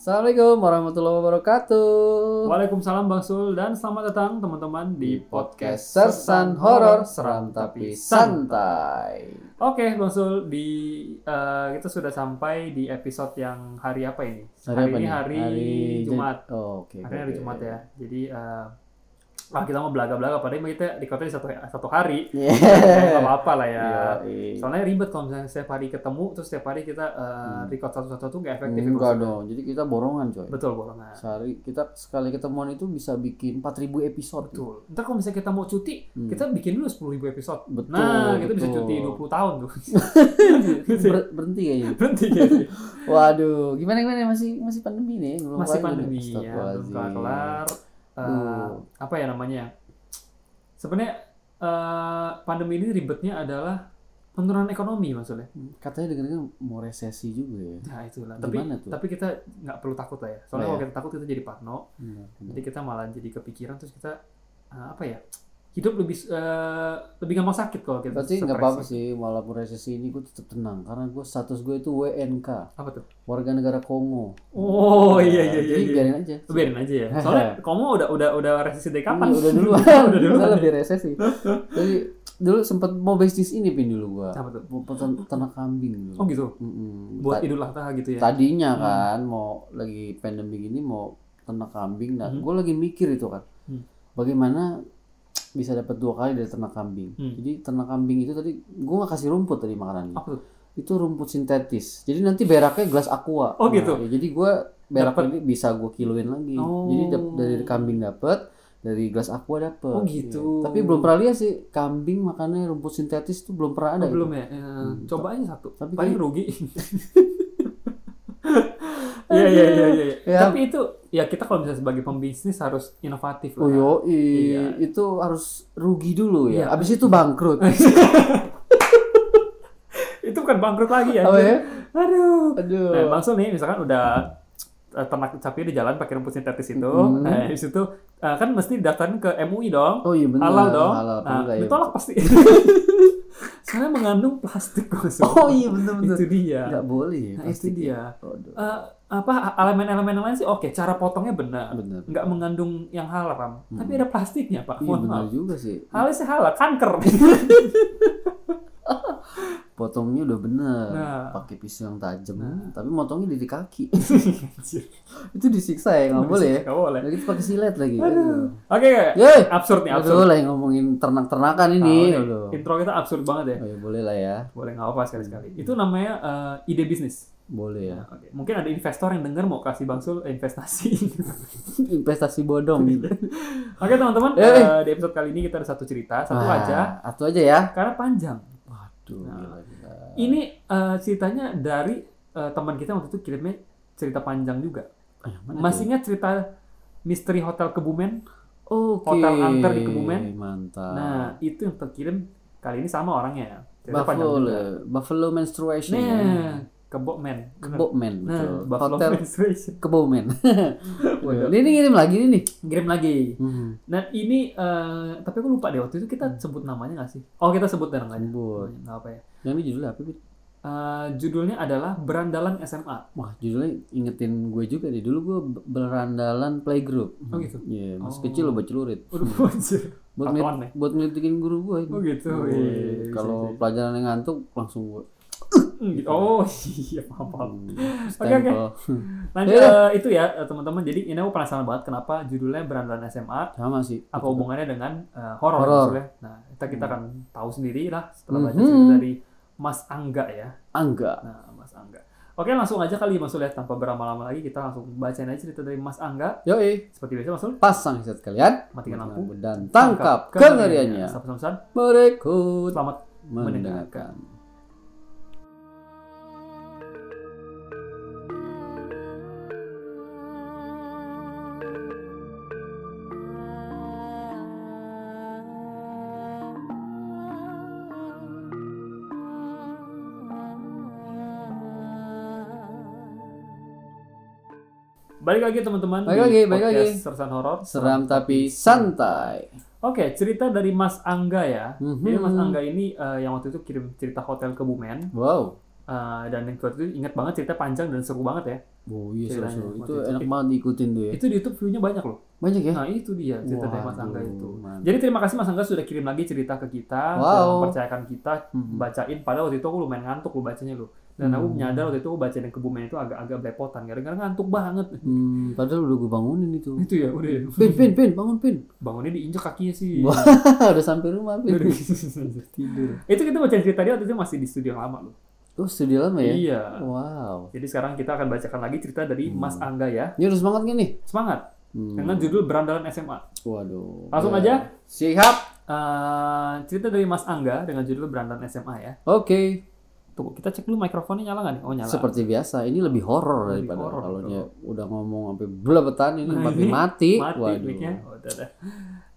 Assalamualaikum warahmatullahi wabarakatuh. Waalaikumsalam Bang Sul dan selamat datang teman-teman di podcast Sersan Horor Seram Tapi Santai. Oke Bang Sul di eh, kita sudah sampai di episode yang hari apa ini? Hari apa ini nih? hari, Hari Jumat. Oh, oke. Hari ini hari. Jumat ya. Jadi eh, ah kita mau belaga-belaga padahal kita di kota di satu satu hari. Yeah. Nggak apa-apa lah ya. Yoi. Soalnya ribet kalau misalnya setiap hari ketemu terus setiap hari kita eh, record satu-satu tuh nggak efektif. ya, Enggak dong. Jadi kita borongan, coy. Betul borongan. Sehari kita sekali ketemuan itu bisa bikin 4000 episode. Betul. Ntar kalau misalnya kita mau cuti, Hmm. kita bikin dulu 10.000 episode. Betul, nah, kita bisa betul. cuti 20 tahun tuh. Ber- berhenti kayaknya. Berhenti kayaknya. Waduh, gimana gimana masih masih pandemi nih, belum Masih pandemi ya, belum kelar. Duh. apa ya namanya? Sebenarnya eh, pandemi ini ribetnya adalah penurunan ekonomi maksudnya. Katanya dengar mau resesi juga ya. Nah itulah. Tapi tuh? tapi kita nggak perlu takut lah ya. Soalnya Oh, kalau ya? kita takut kita jadi parno. Benar. Jadi kita malah jadi kepikiran terus kita eh, apa ya? Hidup lebih eh, lebih gampang sakit kalau kita. Berarti nggak apa-apa sih, walaupun resesi ini gue tetap tenang karena gue status gue itu WNK, Apa tuh? warga negara Kongo. Oh iya iya iya. Iya. biarin aja. Biarin aja ya. Soalnya kamu udah udah udah resesi dari kapan? Udah dulu, udah dulu. udah lebih resesi. Jadi dulu sempat mau bisnis ini pin dulu gua. Apa tuh? Mau peternak ternak kambing dulu. Oh gitu. Mm-mm. Buat Idul Adha gitu ya. Tadinya Hmm. kan mau lagi pandemi gini mau ternak kambing, nah Hmm. gue lagi mikir itu kan, Hmm. bagaimana bisa dapat dua kali dari ternak kambing. Hmm. Jadi ternak kambing itu tadi gue nggak kasih rumput tadi makanannya. Apa tuh? Itu rumput sintetis. Jadi nanti beraknya gelas aqua. Oh, gitu? ya jadi gue berak Dapet. ini bisa gue kiloin lagi. Oh. Jadi dari kambing dapet, dari gelas aqua dapet. Oh, gitu. Iya. Tapi belum pernah lihat sih kambing makannya rumput sintetis itu belum pernah ada. Oh, gitu. belum ya? Eh, Hmm. Coba aja satu. Tapi Paling kayak- rugi. Iya iya iya iya. iya. Ya. Tapi itu ya kita kalau misalnya sebagai pembisnis harus inovatif lah. Oh yo, Iya. itu harus rugi dulu ya. Iya. Abis itu bangkrut. itu bukan bangkrut lagi ya. Apa ya? Aduh. Aduh. Nah, Bang Sul nih misalkan udah ternak sapi di jalan pakai rumput sintetis itu, nah di situ eh, kan mesti daftarin ke MUI dong. Oh iya benar. halal dong. Halal nah, ya? ditolak pasti. Soalnya mengandung plastik Sul. Oh iya benar benar. Itu dia. Enggak boleh ya. Nah, itu dia. ya. Eh, apa elemen-elemen lain sih oke, cara potongnya benar. Benar. Nggak mengandung yang haram. Hmm. Tapi ada plastiknya, Pak. Iya benar juga sih. Halal sih halal, kanker. Potongnya udah bener. Nah. Pakai pisau yang tajam, Nah. tapi motongnya di kaki. Itu disiksa ya, nggak boleh ya. Boleh. Lagi pakai silet lagi. Oke, Yeay. absurd nih, Aduh, absurd. lah yang ngomongin ternak-ternakan ini. Ah, Aduh. oke. Intro kita absurd banget ya. Oh, ya, boleh lah ya. Boleh nggak apa sekali-sekali. Itu namanya eh, ide bisnis. Boleh ya. Oke. Mungkin ada investor yang denger mau kasih Bang Sul investasi. Investasi bodong gitu. Oke teman-teman, Eh. eh, di episode kali ini kita ada satu cerita, satu Wah, aja, Satu aja ya. karena panjang. Waduh, Nah. gila, gila. Ini eh, ceritanya dari eh, teman kita waktu itu kirimnya cerita panjang juga. Ah, mana Masih ingat cerita misteri hotel Kebumen? Oke. Hotel Angker di Kebumen? Mantap. Nah, itu yang terkirim kali ini sama orangnya. Cerita panjang Buffalo, juga. Buffalo menstruation. ya. Nah, Kebomen. Kebomen, Nah, betul. Buffalo Hotel. Kebomen. Waduh. ini ngirim lagi nih nih. Kirim lagi. Hmm. Nah, ini eh, tapi aku lupa deh waktu itu kita sebut namanya nggak sih? Oh, kita sebut namanya. Sebut. Nggak apa ya. Yang ini judulnya apa? Eh, judulnya adalah Berandalan SMA. Wah, judulnya ingetin gue juga deh. Dulu gue berandalan playgroup. Oh, gitu? Iya, masih Oh. kecil lo baca celurit. Waduh, anjir. Buat buat ngelitikin guru gue. Oh, gitu. Oh, Iya, iya, iya, Kalau bisa. pelajaran yang ngantuk langsung gue Hmm, gitu. Oh, iya, paham, paham. hmm, Oke, oke. stempel. Lanjut, Iya. eh, itu ya eh, teman-teman. Jadi ini aku penasaran banget kenapa judulnya Berandalan SMA. Sama sih. Apa hubungannya dengan eh, horor Horor. Nah, kita kita akan tahu sendiri lah setelah baca cerita dari Mas Angga ya. Angga. Nah, Mas Angga. Oke, langsung aja kali Mas Sul ya tanpa berlama-lama lagi kita langsung bacain aja cerita dari Mas Angga. Yoi. Seperti biasa Mas Sul, Pasang headset kalian. matikan lampu. Dan tangkap kengeriannya. Sampai-sampai Berikut selamat mendengarkan. Balik lagi teman-teman. Balik lagi, balik lagi. Sersan Horor. Seram tapi santai. Oke, cerita dari Mas Angga ya. Mhm. Jadi Mas Angga ini eh, yang waktu itu kirim cerita hotel ke Bumen. Wow. Eh, dan yang waktu itu ingat banget cerita panjang dan seru banget ya. Oh iya seru-seru. waktu Itu itu. enak banget diikutin tuh ya. Itu di YouTube view-nya banyak loh. Banyak ya? Nah itu dia cerita dari Mas Angga itu. mantap. Jadi terima kasih Mas Angga sudah kirim lagi cerita ke kita, Wow. sudah mempercayakan kita Mhm. bacain. Padahal waktu itu aku lumayan ngantuk lu bacanya lu. Dan aku Hmm. menyadar waktu itu aku bacain yang kebumen itu agak-agak belepotan, gara-gara ngantuk banget. Hmm, padahal udah gue bangunin itu. Itu ya, udah ya. Pin, pin, pin, bangun pin. Bangunnya diinjek kakinya sih. Udah sampai rumah pin. Tidur. itu kita bacain cerita dia waktu itu masih di studio lama loh. Oh, studio lama ya? Iya. Wow. Jadi sekarang kita akan bacakan lagi cerita dari Hmm. Mas Angga ya. Ini udah semangat gak nih? Semangat. Hmm. Dengan judul Berandalan SMA. Waduh. Langsung Ya. aja. Siap. Eh, cerita dari Mas Angga dengan judul Berandalan SMA ya. Oke. Tunggu, kita cek dulu mikrofonnya nyala nggak nih? Oh nyala. Seperti biasa, ini lebih horor daripada horor, kalau udah ngomong sampai belabetan ini Nah, mati ini mati. Mati Waduh.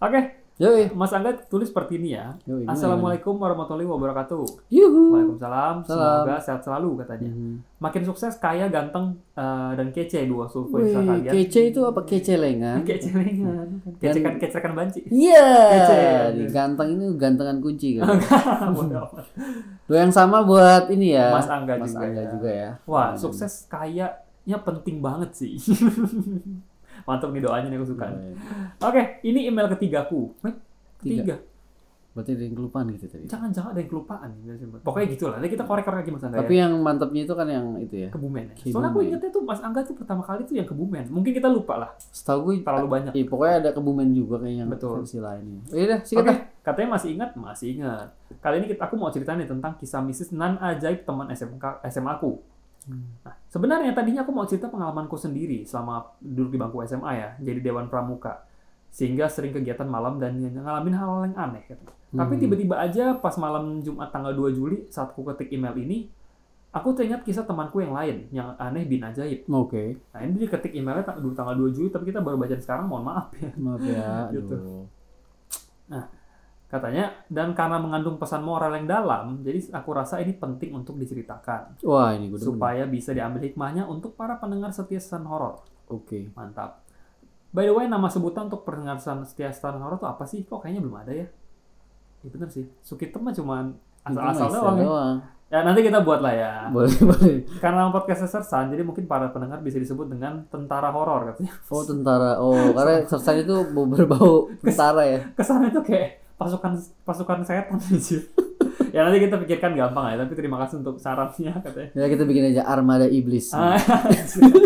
Oke, Yoi. Mas Angga tulis seperti ini ya. Yoi, Assalamualaikum warahmatullahi wabarakatuh. Yuhu. Waalaikumsalam. Salam. Semoga sehat selalu katanya. Mhm. Makin sukses, kaya, ganteng, eh, dan kece dua Wih, kalian. kece itu apa kecelengan? Kece lengan. Kecekan kecekan banci. Iya. Kece. Di ganteng ini gantengan kunci kan. Yang sama buat ini ya. Mas Angga Mas juga Angga ya. juga ya. Wah, Hmm. sukses kayaknya penting banget sih. Mantap nih doanya nih aku suka. nih. Baik. Oke, ini email ketigaku. Ketiga. Berarti ada yang kelupaan gitu tadi. Jangan-jangan ada yang kelupaan. Pokoknya gitulah. Nanti kita korek-korek lagi Mas Angga Tapi ya. yang mantapnya itu kan yang itu ya. Kebumen. ya. Kebumen. Soalnya aku ingetnya tuh Mas Angga tuh pertama kali tuh yang Kebumen. Mungkin kita lupa lah. Setahu gue Terlalu banyak. Iya, pokoknya ada kebumen juga kayak yang Betul. versi lainnya. Oh, iya dah, sikat Oke, dah. katanya masih ingat? Masih ingat. Kali ini kita, aku mau cerita nih tentang kisah mistis nan ajaib teman SMK, SMA aku. Nah, sebenarnya tadinya aku mau cerita pengalamanku sendiri selama duduk di bangku SMA ya, jadi dewan pramuka. Sehingga sering kegiatan malam dan ngalamin hal-hal yang aneh. Gitu. Tapi Hmm. tiba-tiba aja pas malam Jumat tanggal 2 Juli saat aku ketik email ini, aku teringat kisah temanku yang lain, yang aneh bin ajaib. Oke. Nah ini dia ketik emailnya tanggal 2 Juli, tapi kita baru baca sekarang, mohon maaf ya. Maaf ya. Gitu. Aduh. Katanya, dan karena mengandung pesan moral yang dalam, jadi aku rasa ini penting untuk diceritakan. Wah, ini gue. Supaya bisa diambil hikmahnya untuk para pendengar setia setan horor. Oke. Mantap. By the way, nama sebutan untuk pendengar setia setan horor itu apa sih? Kok kayaknya belum ada ya? Ya bener sih. Sukitem mah cuman Itu asal-asal doang. ya. doang. Ya nanti kita buat lah ya. Boleh, boleh. Karena podcast sersan, jadi mungkin para pendengar bisa disebut dengan tentara horor katanya. Oh, tentara. Oh, karena sersan itu bau- berbau tentara ya. Kesannya tuh kayak pasukan pasukan setan aja. ya nanti kita pikirkan gampang ya, tapi terima kasih untuk sarannya katanya. Ya kita bikin aja armada iblis. Ah,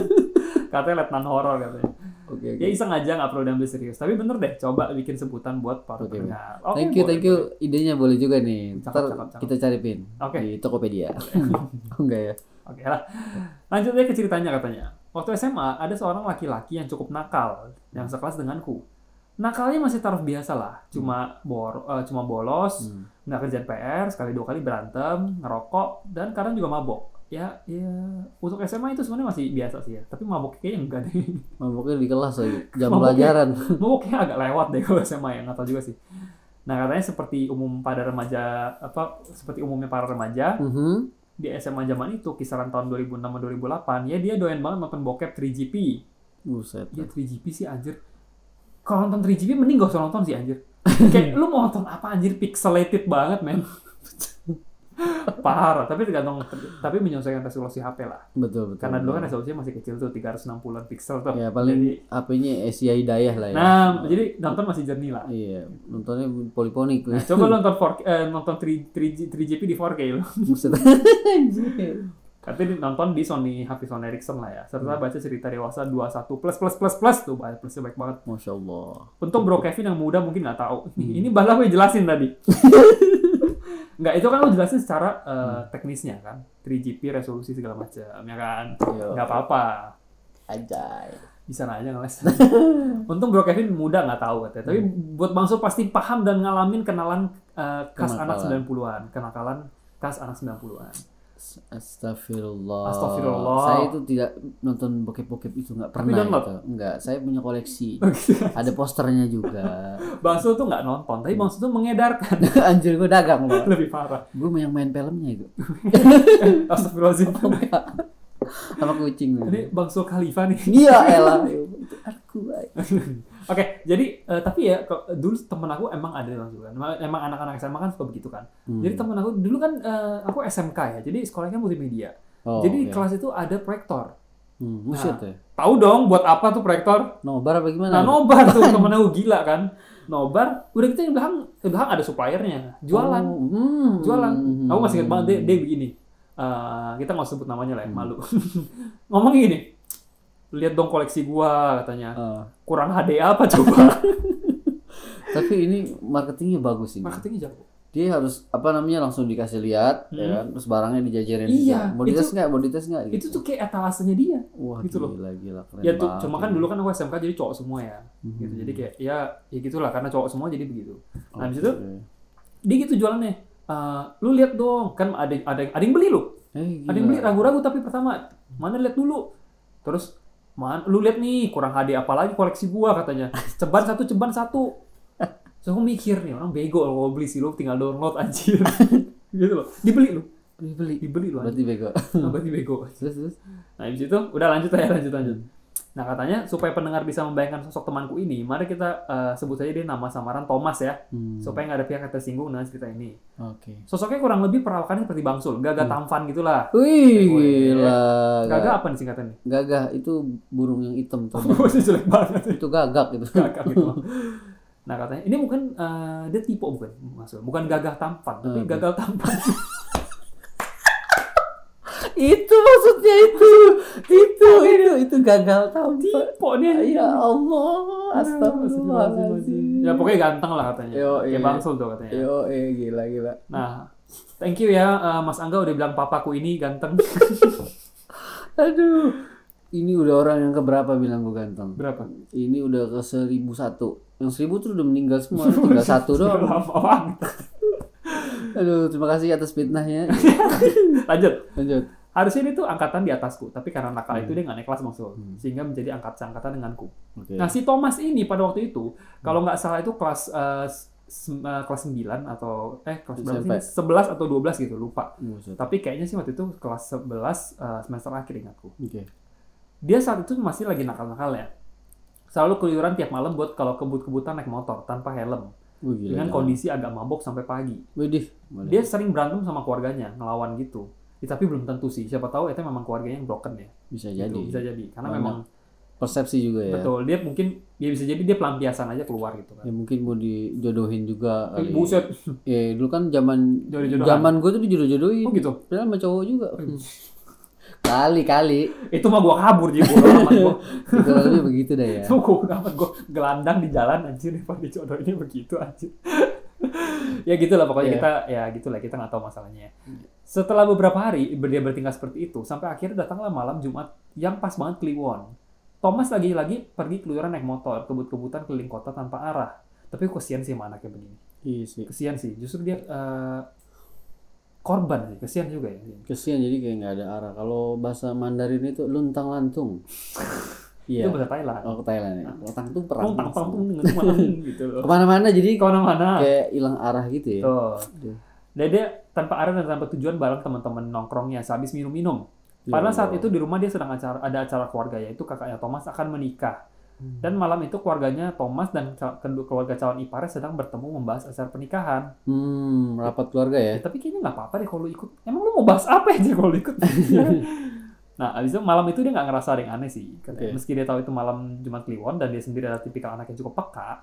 katanya letnan horor katanya. Oke, oke. Ya iseng aja nggak perlu diambil serius. Tapi bener deh, coba bikin sebutan buat para pendengar. Oke, thank you, boleh, thank you. Idenya boleh juga nih. Cakep, Ntar cakep, cakep. kita cari pin Oke. di Tokopedia. oh, enggak ya? Oke lah. Lanjut aja ke ceritanya katanya. Waktu SMA ada seorang laki-laki yang cukup nakal yang sekelas denganku. Nakalnya masih taraf biasa lah, cuma bor, eh, cuma bolos, Hmm. nggak kerjaan PR, sekali dua kali berantem, ngerokok, dan kadang juga mabok. Ya, ya untuk SMA itu sebenarnya masih biasa sih ya, tapi mabok kayaknya enggak deh. Maboknya di kelas lagi. Jam Maboknya- pelajaran. maboknya agak lewat deh kalau SMA ya, nggak tahu juga sih. Nah katanya seperti umum pada remaja apa seperti umumnya para remaja Mhm. di SMA zaman itu kisaran tahun 2006 2008 ya dia doyan banget nonton bokep 3GP. Buset. Ya 3GP sih anjir. Kalau nonton 3GP mending gak usah nonton sih anjir. Kayak lu mau nonton apa anjir pixelated banget men. Parah, tapi tergantung tapi menyesuaikan resolusi HP lah. Betul, betul. Karena dulu kan resolusinya masih kecil tuh 360-an pixel tuh. Ya paling HP-nya Asia Hidayah lah ya. Nah, jadi nonton masih jernih lah. Iya, nontonnya poliponik Nah, coba lu nonton 4K, eh, nonton 3, 3, 3GP di 4K lo. Buset. Tapi nonton di Sony HP Sony Ericsson lah ya. Serta Hmm. baca cerita dewasa 21 plus plus plus plus tuh banyak plusnya baik banget. Masya Allah. Untung Bro Kevin yang muda mungkin nggak tahu. Hmm. Ini balah gue jelasin tadi. Nggak, itu kan lo jelasin secara Hmm. teknisnya kan. 3GP resolusi segala macam, ya kan. Yo. Nggak apa-apa. Ajay. Bisa aja ngeles. Untung Bro Kevin muda nggak tahu katanya. Tapi buat Bang Sul pasti paham dan ngalamin kenalan eh, kas anak Kenakalan. 90-an. Kenakalan kas anak 90-an. Astagfirullah. Astagfirullah. Saya itu tidak nonton bokep-bokep itu nggak Tapi pernah download? gitu. Enggak, saya punya koleksi. Ada posternya juga. Bang tuh nggak nonton, tapi Bang Sul tuh mengedarkan. Anjir gue dagang loh. Lebih parah. Gue yang main filmnya itu. Astagfirullahaladzim. Sama kucing. Ini Bang Khalifa nih. Iya elah. Aku. Oke, jadi eh, tapi ya kok- dulu temen aku emang ada langsung kan. Emang- anak-anak SMA kan suka begitu kan. Hmm. Jadi temen aku dulu kan eh, aku SMK ya. Jadi sekolahnya multimedia. Oh, jadi di oke. kelas itu ada proyektor. Hmm, buset ya. Tahu dong buat apa tuh proyektor? Nobar apa gimana? Nah, nobar tuh temen aku gila kan. Nobar, udah gitu yang belakang, yang belakang ada suppliernya, jualan. Oh, hmm. jualan. Hmm. Aku masih ingat banget dia, dia begini. Eh, kita nggak sebut namanya lah ya, Hmm. malu. Ngomong gini, lihat dong koleksi gua katanya. Ah, Kurang HD apa coba? tapi ini marketingnya bagus ini. Marketingnya jago. Dia harus apa namanya langsung dikasih lihat, ya Hmm. kan? Terus barangnya dijajarin. Iya, juga. Mau dites nggak? Mau dites nggak? Itu tuh kayak etalasenya dia. Wah, gitu loh. gila, gila, keren Ya tuh, cuma kan dulu kan aku SMK jadi cowok semua ya. Hmm. Gitu. Jadi kayak ya ya gitulah karena cowok semua jadi begitu. Nah, habis itu Oke. dia gitu jualannya. Eh, lu lihat dong, kan ada ada ada yang beli lu. Eh, Ada yang beli ragu-ragu tapi pertama, mana lihat dulu. Terus man, lu lihat nih kurang HD apa lagi koleksi gua katanya. Ceban satu, ceban satu. So aku mikir nih orang bego kalau beli sih lu tinggal download anjir. gitu loh. Dibeli lu. Dibeli. Dibeli lu. Berarti bego. Nah, berarti bego. terus terus. Nah, di situ udah lanjut aja lanjut lanjut. Nah, katanya supaya pendengar bisa membayangkan sosok temanku ini, mari kita eh, sebut saja dia nama samaran Thomas ya, Hmm. supaya nggak ada pihak yang tersinggung dengan cerita ini. Oke. Sosoknya kurang lebih perawakannya seperti Bangsul, gagah tampan gitulah. Wih, gila. Gagah apa nih singkatannya? Gagah itu burung yang hitam. Gue sih jelek banget. itu gagak gitu. Gagah gitu. Nah katanya ini bukan eh, dia tipe bukan maksud bukan gagah tampan tapi Apa? gagal tampan. itu maksudnya itu. itu itu itu gagal tampak. tipe nih. Ya Allah, astagfirullahaladzim. Ya pokoknya ganteng lah katanya. Yo, Kayak. Bangsul tuh katanya. Yo, eh gila gila. Nah, thank you ya eh, Mas Angga udah bilang papaku ini ganteng. Aduh. Ini udah orang yang keberapa bilang gue ganteng? Berapa? Ini udah ke seribu satu. Yang seribu tuh udah meninggal semua, tinggal satu doang. Aduh, terima kasih atas fitnahnya. Lanjut. Lanjut. Harusnya dia tuh angkatan di atasku, tapi karena nakal Hmm. itu dia nggak naik kelas maksud, Hmm. sehingga menjadi angkat seangkatan denganku. Oke. Nah si Thomas ini pada waktu itu, kalau nggak salah itu kelas eh, sem- eh, kelas 9 atau eh kelas berapa sih? 11 atau 12 gitu lupa. Buset. Tapi kayaknya sih waktu itu kelas 11 eh, semester akhir ingatku. Oke. Dia saat itu masih lagi nakal-nakalnya. Selalu keluyuran tiap malam buat kalau kebut-kebutan naik motor tanpa helm Wih, gila. dengan gila. kondisi agak mabok sampai pagi. Widih. Dia sering berantem sama keluarganya, ngelawan gitu. Ya, tapi belum tentu sih. Siapa tahu itu memang keluarganya yang broken ya. bisa Gitu, jadi. bisa jadi. Karena Banyak memang Persepsi juga ya. betul. Dia mungkin dia bisa jadi dia pelampiasan aja keluar gitu kan. Ya mungkin mau dijodohin juga kali. Buset. Ya dulu kan zaman zaman gue tuh dijodoh-jodohin. Oh gitu. Padahal sama cowok juga. kali kali. Itu mah gua kabur jadi bodo amat gua. Kurang lebih begitu dah ya. Itu gua amat gua gelandang di jalan anjir Pak dijodohinnya begitu anjir. ya gitulah pokoknya Iya. kita ya gitulah kita nggak tahu masalahnya. Setelah beberapa hari dia bertingkah seperti itu sampai akhirnya datanglah malam Jumat yang pas banget Kliwon. Thomas lagi-lagi pergi keluyuran naik motor kebut-kebutan keliling kota tanpa arah. Tapi kesian sih sama anaknya begini. Iya sih. Kesian sih. Justru dia eh, korban sih. Kesian juga ya. Kesian jadi kayak nggak ada arah. Kalau bahasa Mandarin itu luntang lantung. Itu Iya. bahasa Thailand. Oh ke Thailand ya. Luntang tuh perang. Tang tang tang dengan malam gitu loh. Ke mana-mana jadi Ke mana-mana. kayak hilang arah gitu ya. Tuh. Aduh. Tanpa arah dan tanpa tujuan bareng teman-teman nongkrongnya sehabis minum-minum. Ya Padahal saat Allah. itu di rumah dia sedang acara, ada acara keluarga yaitu kakaknya Thomas akan menikah. Hmm. Dan malam itu keluarganya Thomas dan keluarga calon iparnya sedang bertemu membahas acara pernikahan. Hmm, rapat keluarga ya. Ya, tapi kayaknya nggak apa-apa deh kalau lu ikut. Emang lu mau bahas apa aja kalau lu ikut? nah, abis itu malam itu dia nggak ngerasa ada yang aneh sih. Oke. Meski dia tahu itu malam Jumat Kliwon dan dia sendiri adalah tipikal anak yang cukup peka,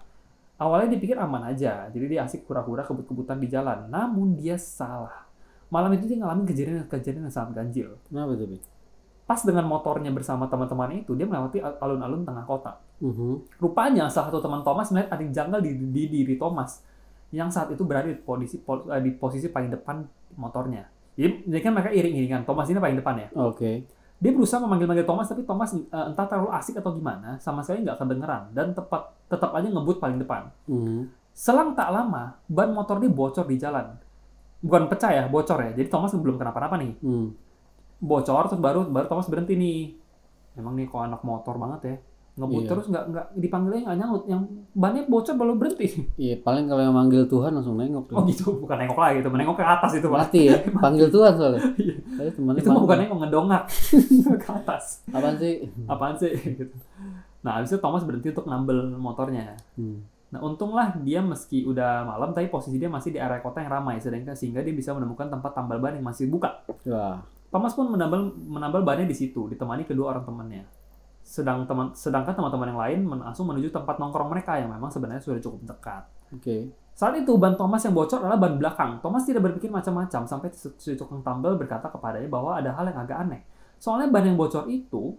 awalnya dipikir aman aja. Jadi dia asik pura-pura kebut-kebutan di jalan. Namun dia salah. Malam itu dia ngalamin kejadian-kejadian yang sangat ganjil. Kenapa tuh? Pas dengan motornya bersama teman-teman itu, dia melewati al- alun-alun tengah kota. Mhm. Rupanya salah satu teman Thomas melihat ada janggal di, di diri Thomas yang saat itu berada di posisi eh, di posisi paling depan motornya. Jadi, jadi kan mereka iring-iringan. Thomas ini paling depan ya. Oke. Dia berusaha memanggil-manggil Thomas tapi Thomas eh, entah terlalu asik atau gimana sama sekali nggak kedengeran dan tepat tetap aja ngebut paling depan. Mhm. Selang tak lama ban motor dia bocor di jalan. Bukan pecah ya, bocor ya. Jadi Thomas belum kenapa-napa nih. Hmm. Bocor terus baru baru Thomas berhenti nih. Emang nih kok anak motor banget ya. Ngebut Iya. terus nggak nggak dipanggilnya nggak nyaut. Yang bannya bocor baru berhenti. Iya, paling kalau yang manggil Tuhan langsung nengok tuh. Oh gitu, bukan nengok lagi itu, menengok ke atas itu pak. Mati ya, panggil Tuhan soalnya. Iya. Itu mah bukan nengok ngedongak ke atas. Apaan sih? Apaan sih? gitu. Nah, habis itu Thomas berhenti untuk nambel motornya. Hmm. Nah, untunglah dia meski udah malam, tapi posisi dia masih di area kota yang ramai, sedangkan sehingga dia bisa menemukan tempat tambal ban yang masih buka. Wah. Thomas pun menambal menambal bannya di situ, ditemani kedua orang temannya. Sedang teman, sedangkan teman-teman yang lain langsung menuju tempat nongkrong mereka yang memang sebenarnya sudah cukup dekat. Oke. Saat itu ban Thomas yang bocor adalah ban belakang. Thomas tidak berpikir macam-macam sampai si tukang tambal berkata kepadanya bahwa ada hal yang agak aneh. Soalnya ban yang bocor itu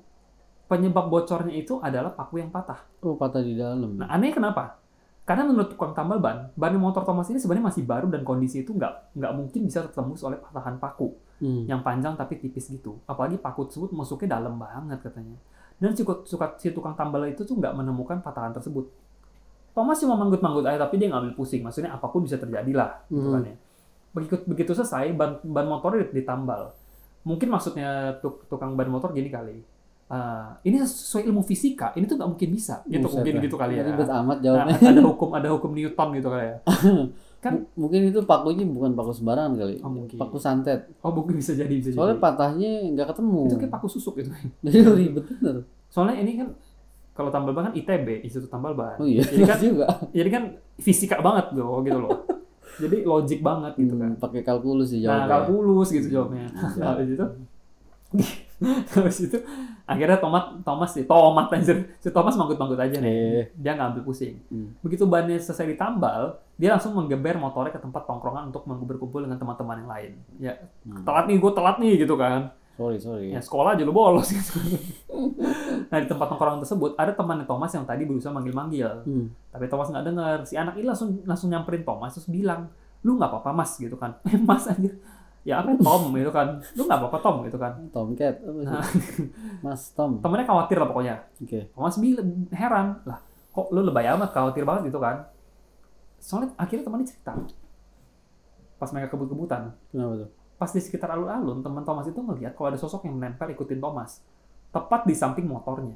penyebab bocornya itu adalah paku yang patah. Oh patah di dalam. Nah, anehnya kenapa? Karena menurut tukang tambal ban, ban motor Thomas ini sebenarnya masih baru dan kondisi itu nggak nggak mungkin bisa tertembus oleh patahan paku Hmm. yang panjang tapi tipis gitu. Apalagi paku tersebut masuknya dalam banget katanya. Dan si, suka, si tukang tambal itu tuh nggak menemukan patahan tersebut. Thomas cuma manggut-manggut aja tapi dia nggak ambil pusing. Maksudnya apa pun bisa terjadi lah gitu Hmm. kan ya. Begitu, begitu selesai ban, ban motornya ditambal. Mungkin maksudnya tuk- tukang ban motor gini kali. "Ah, ini sesuai ilmu fisika, ini tuh nggak mungkin bisa. Gitu Buset mungkin gitu kali ya. Ribet amat Nah, jawabnya. ada hukum ada hukum Newton gitu kali ya. kan Mungkin itu pakunya bukan paku sembarangan kali. Oh, mungkin. Paku santet. oh mungkin bisa jadi bisa Soalnya jadi. patahnya nggak ketemu. Itu kayak paku susuk. Jadi ribet bener. Soalnya ini kan kalau tambal ban kan ITB, Institut Tambal Ban. Oh iya. Jadi kan juga. jadi kan fisika banget loh gitu loh. Jadi logik banget gitu kan. Hmm, pakai kalkulus sih Nah, jawabnya. kalkulus gitu jawabnya. Iya. Nah, habis itu habis itu akhirnya Thomas Thomas sih Thomas anjir si Thomas manggut-manggut aja nih Eh. dia nggak ambil pusing Hmm. begitu bannya selesai ditambal dia langsung menggeber motornya ke tempat tongkrongan untuk berkumpul dengan teman-teman yang lain ya Hmm. telat nih gue telat nih gitu kan Sorry sorry. ya sekolah aja lu bolos gitu nah di tempat tongkrongan tersebut ada temannya Thomas yang tadi berusaha manggil-manggil Hmm. tapi Thomas nggak dengar si anak ini langsung langsung nyamperin Thomas terus bilang lu nggak apa-apa mas gitu kan eh mas anjir ya apa Tom gitu kan lu nggak apa-apa Tom gitu kan Tomcat. Nah. Mas Tom. temennya khawatir lah pokoknya Oke. Thomas bilang heran lah kok lu lebay amat khawatir banget gitu kan soalnya akhirnya temannya cerita pas mereka kebut-kebutan Kenapa tuh? pas di sekitar alun-alun teman Thomas itu ngeliat kalau ada sosok yang menempel ikutin Thomas tepat di samping motornya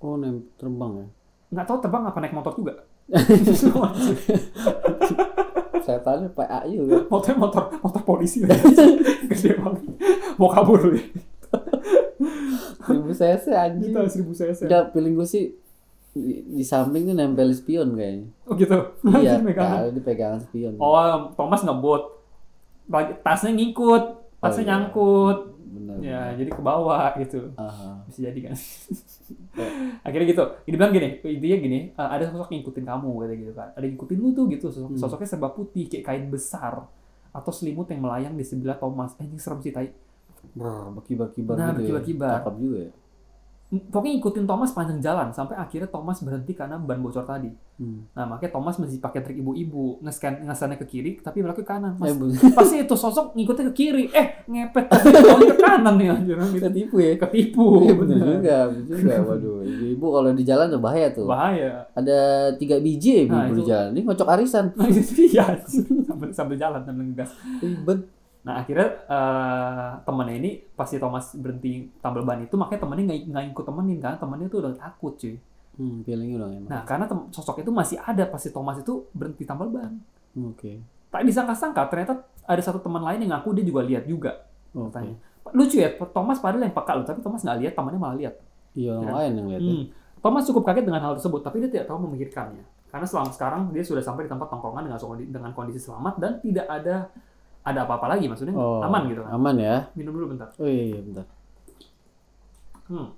Oh nem terbang ya. nggak tahu terbang apa naik motor juga Saya tanya PA juga. motornya motor motor polisi gede banget mau kabur lu ya Ibu saya sih anjing. Kita seribu cc. Udah feeling gue sih di, di samping tuh nempel spion kayaknya. Oh gitu. iya, Megangan. kali di pegangan spion. Oh, Thomas ngebut. Tasnya ngikut, tasnya Oh, iya. nyangkut. Benar. Ya, jadi ke bawah gitu. Aha. Bisa jadi kan. Akhirnya gitu. Dia bilang gini, intinya gini, "Eh, ada sosok yang ngikutin kamu kata gitu kan. Ada yang ngikutin lu tuh gitu. Sosok, Hmm. Sosoknya serba putih kayak kain besar atau selimut yang melayang di sebelah Thomas. Eh, ini serem sih tai. Brr, berkibar-kibar Nah, gitu berkibar-kibar. ya. Cakep juga ya. Pokoknya ngikutin Thomas panjang jalan sampai akhirnya Thomas berhenti karena ban bocor tadi. Hmm. Nah, makanya Thomas masih pakai trik ibu-ibu, nge-scan nge-scan ke kiri tapi belakang ke kanan. Eh, Mas, bu- pasti itu sosok ngikutnya ke kiri. Eh, ngepet ke kanan nih anjir. Gitu. Ketipu ya. Ketipu. Iya bener juga, bener juga. Waduh, ibu kalau di jalan tuh bahaya tuh. Bahaya. Ada tiga biji ya ibu Nah, di jalan. Ini ngocok arisan. Iya, sambil sambil jalan sambil ngegas. Ribet. Nah, akhirnya eh, temennya ini pasti Thomas berhenti tambal ban itu, makanya temennya nggak nggak ikut temenin kan, temennya tuh udah takut cuy. Hmm, feelingnya udah enak. Nah, karena sosok itu masih ada pasti Thomas itu berhenti tambal ban. Oke. Tak disangka-sangka ternyata ada satu teman lain yang ngaku dia juga lihat juga. Oke. Katanya. Lucu ya, Thomas padahal yang peka loh, tapi Thomas nggak lihat, temannya malah lihat. Iya, orang Ya. lain yang lihat ya. Hmm. Thomas cukup kaget dengan hal tersebut, tapi dia tidak tahu memikirkannya. Karena selama sekarang dia sudah sampai di tempat tongkrongan dengan dengan kondisi selamat dan tidak ada ada apa-apa lagi, maksudnya Oh, aman gitu kan. Aman ya. Minum dulu bentar. Oh iya, iya bentar. Hmm.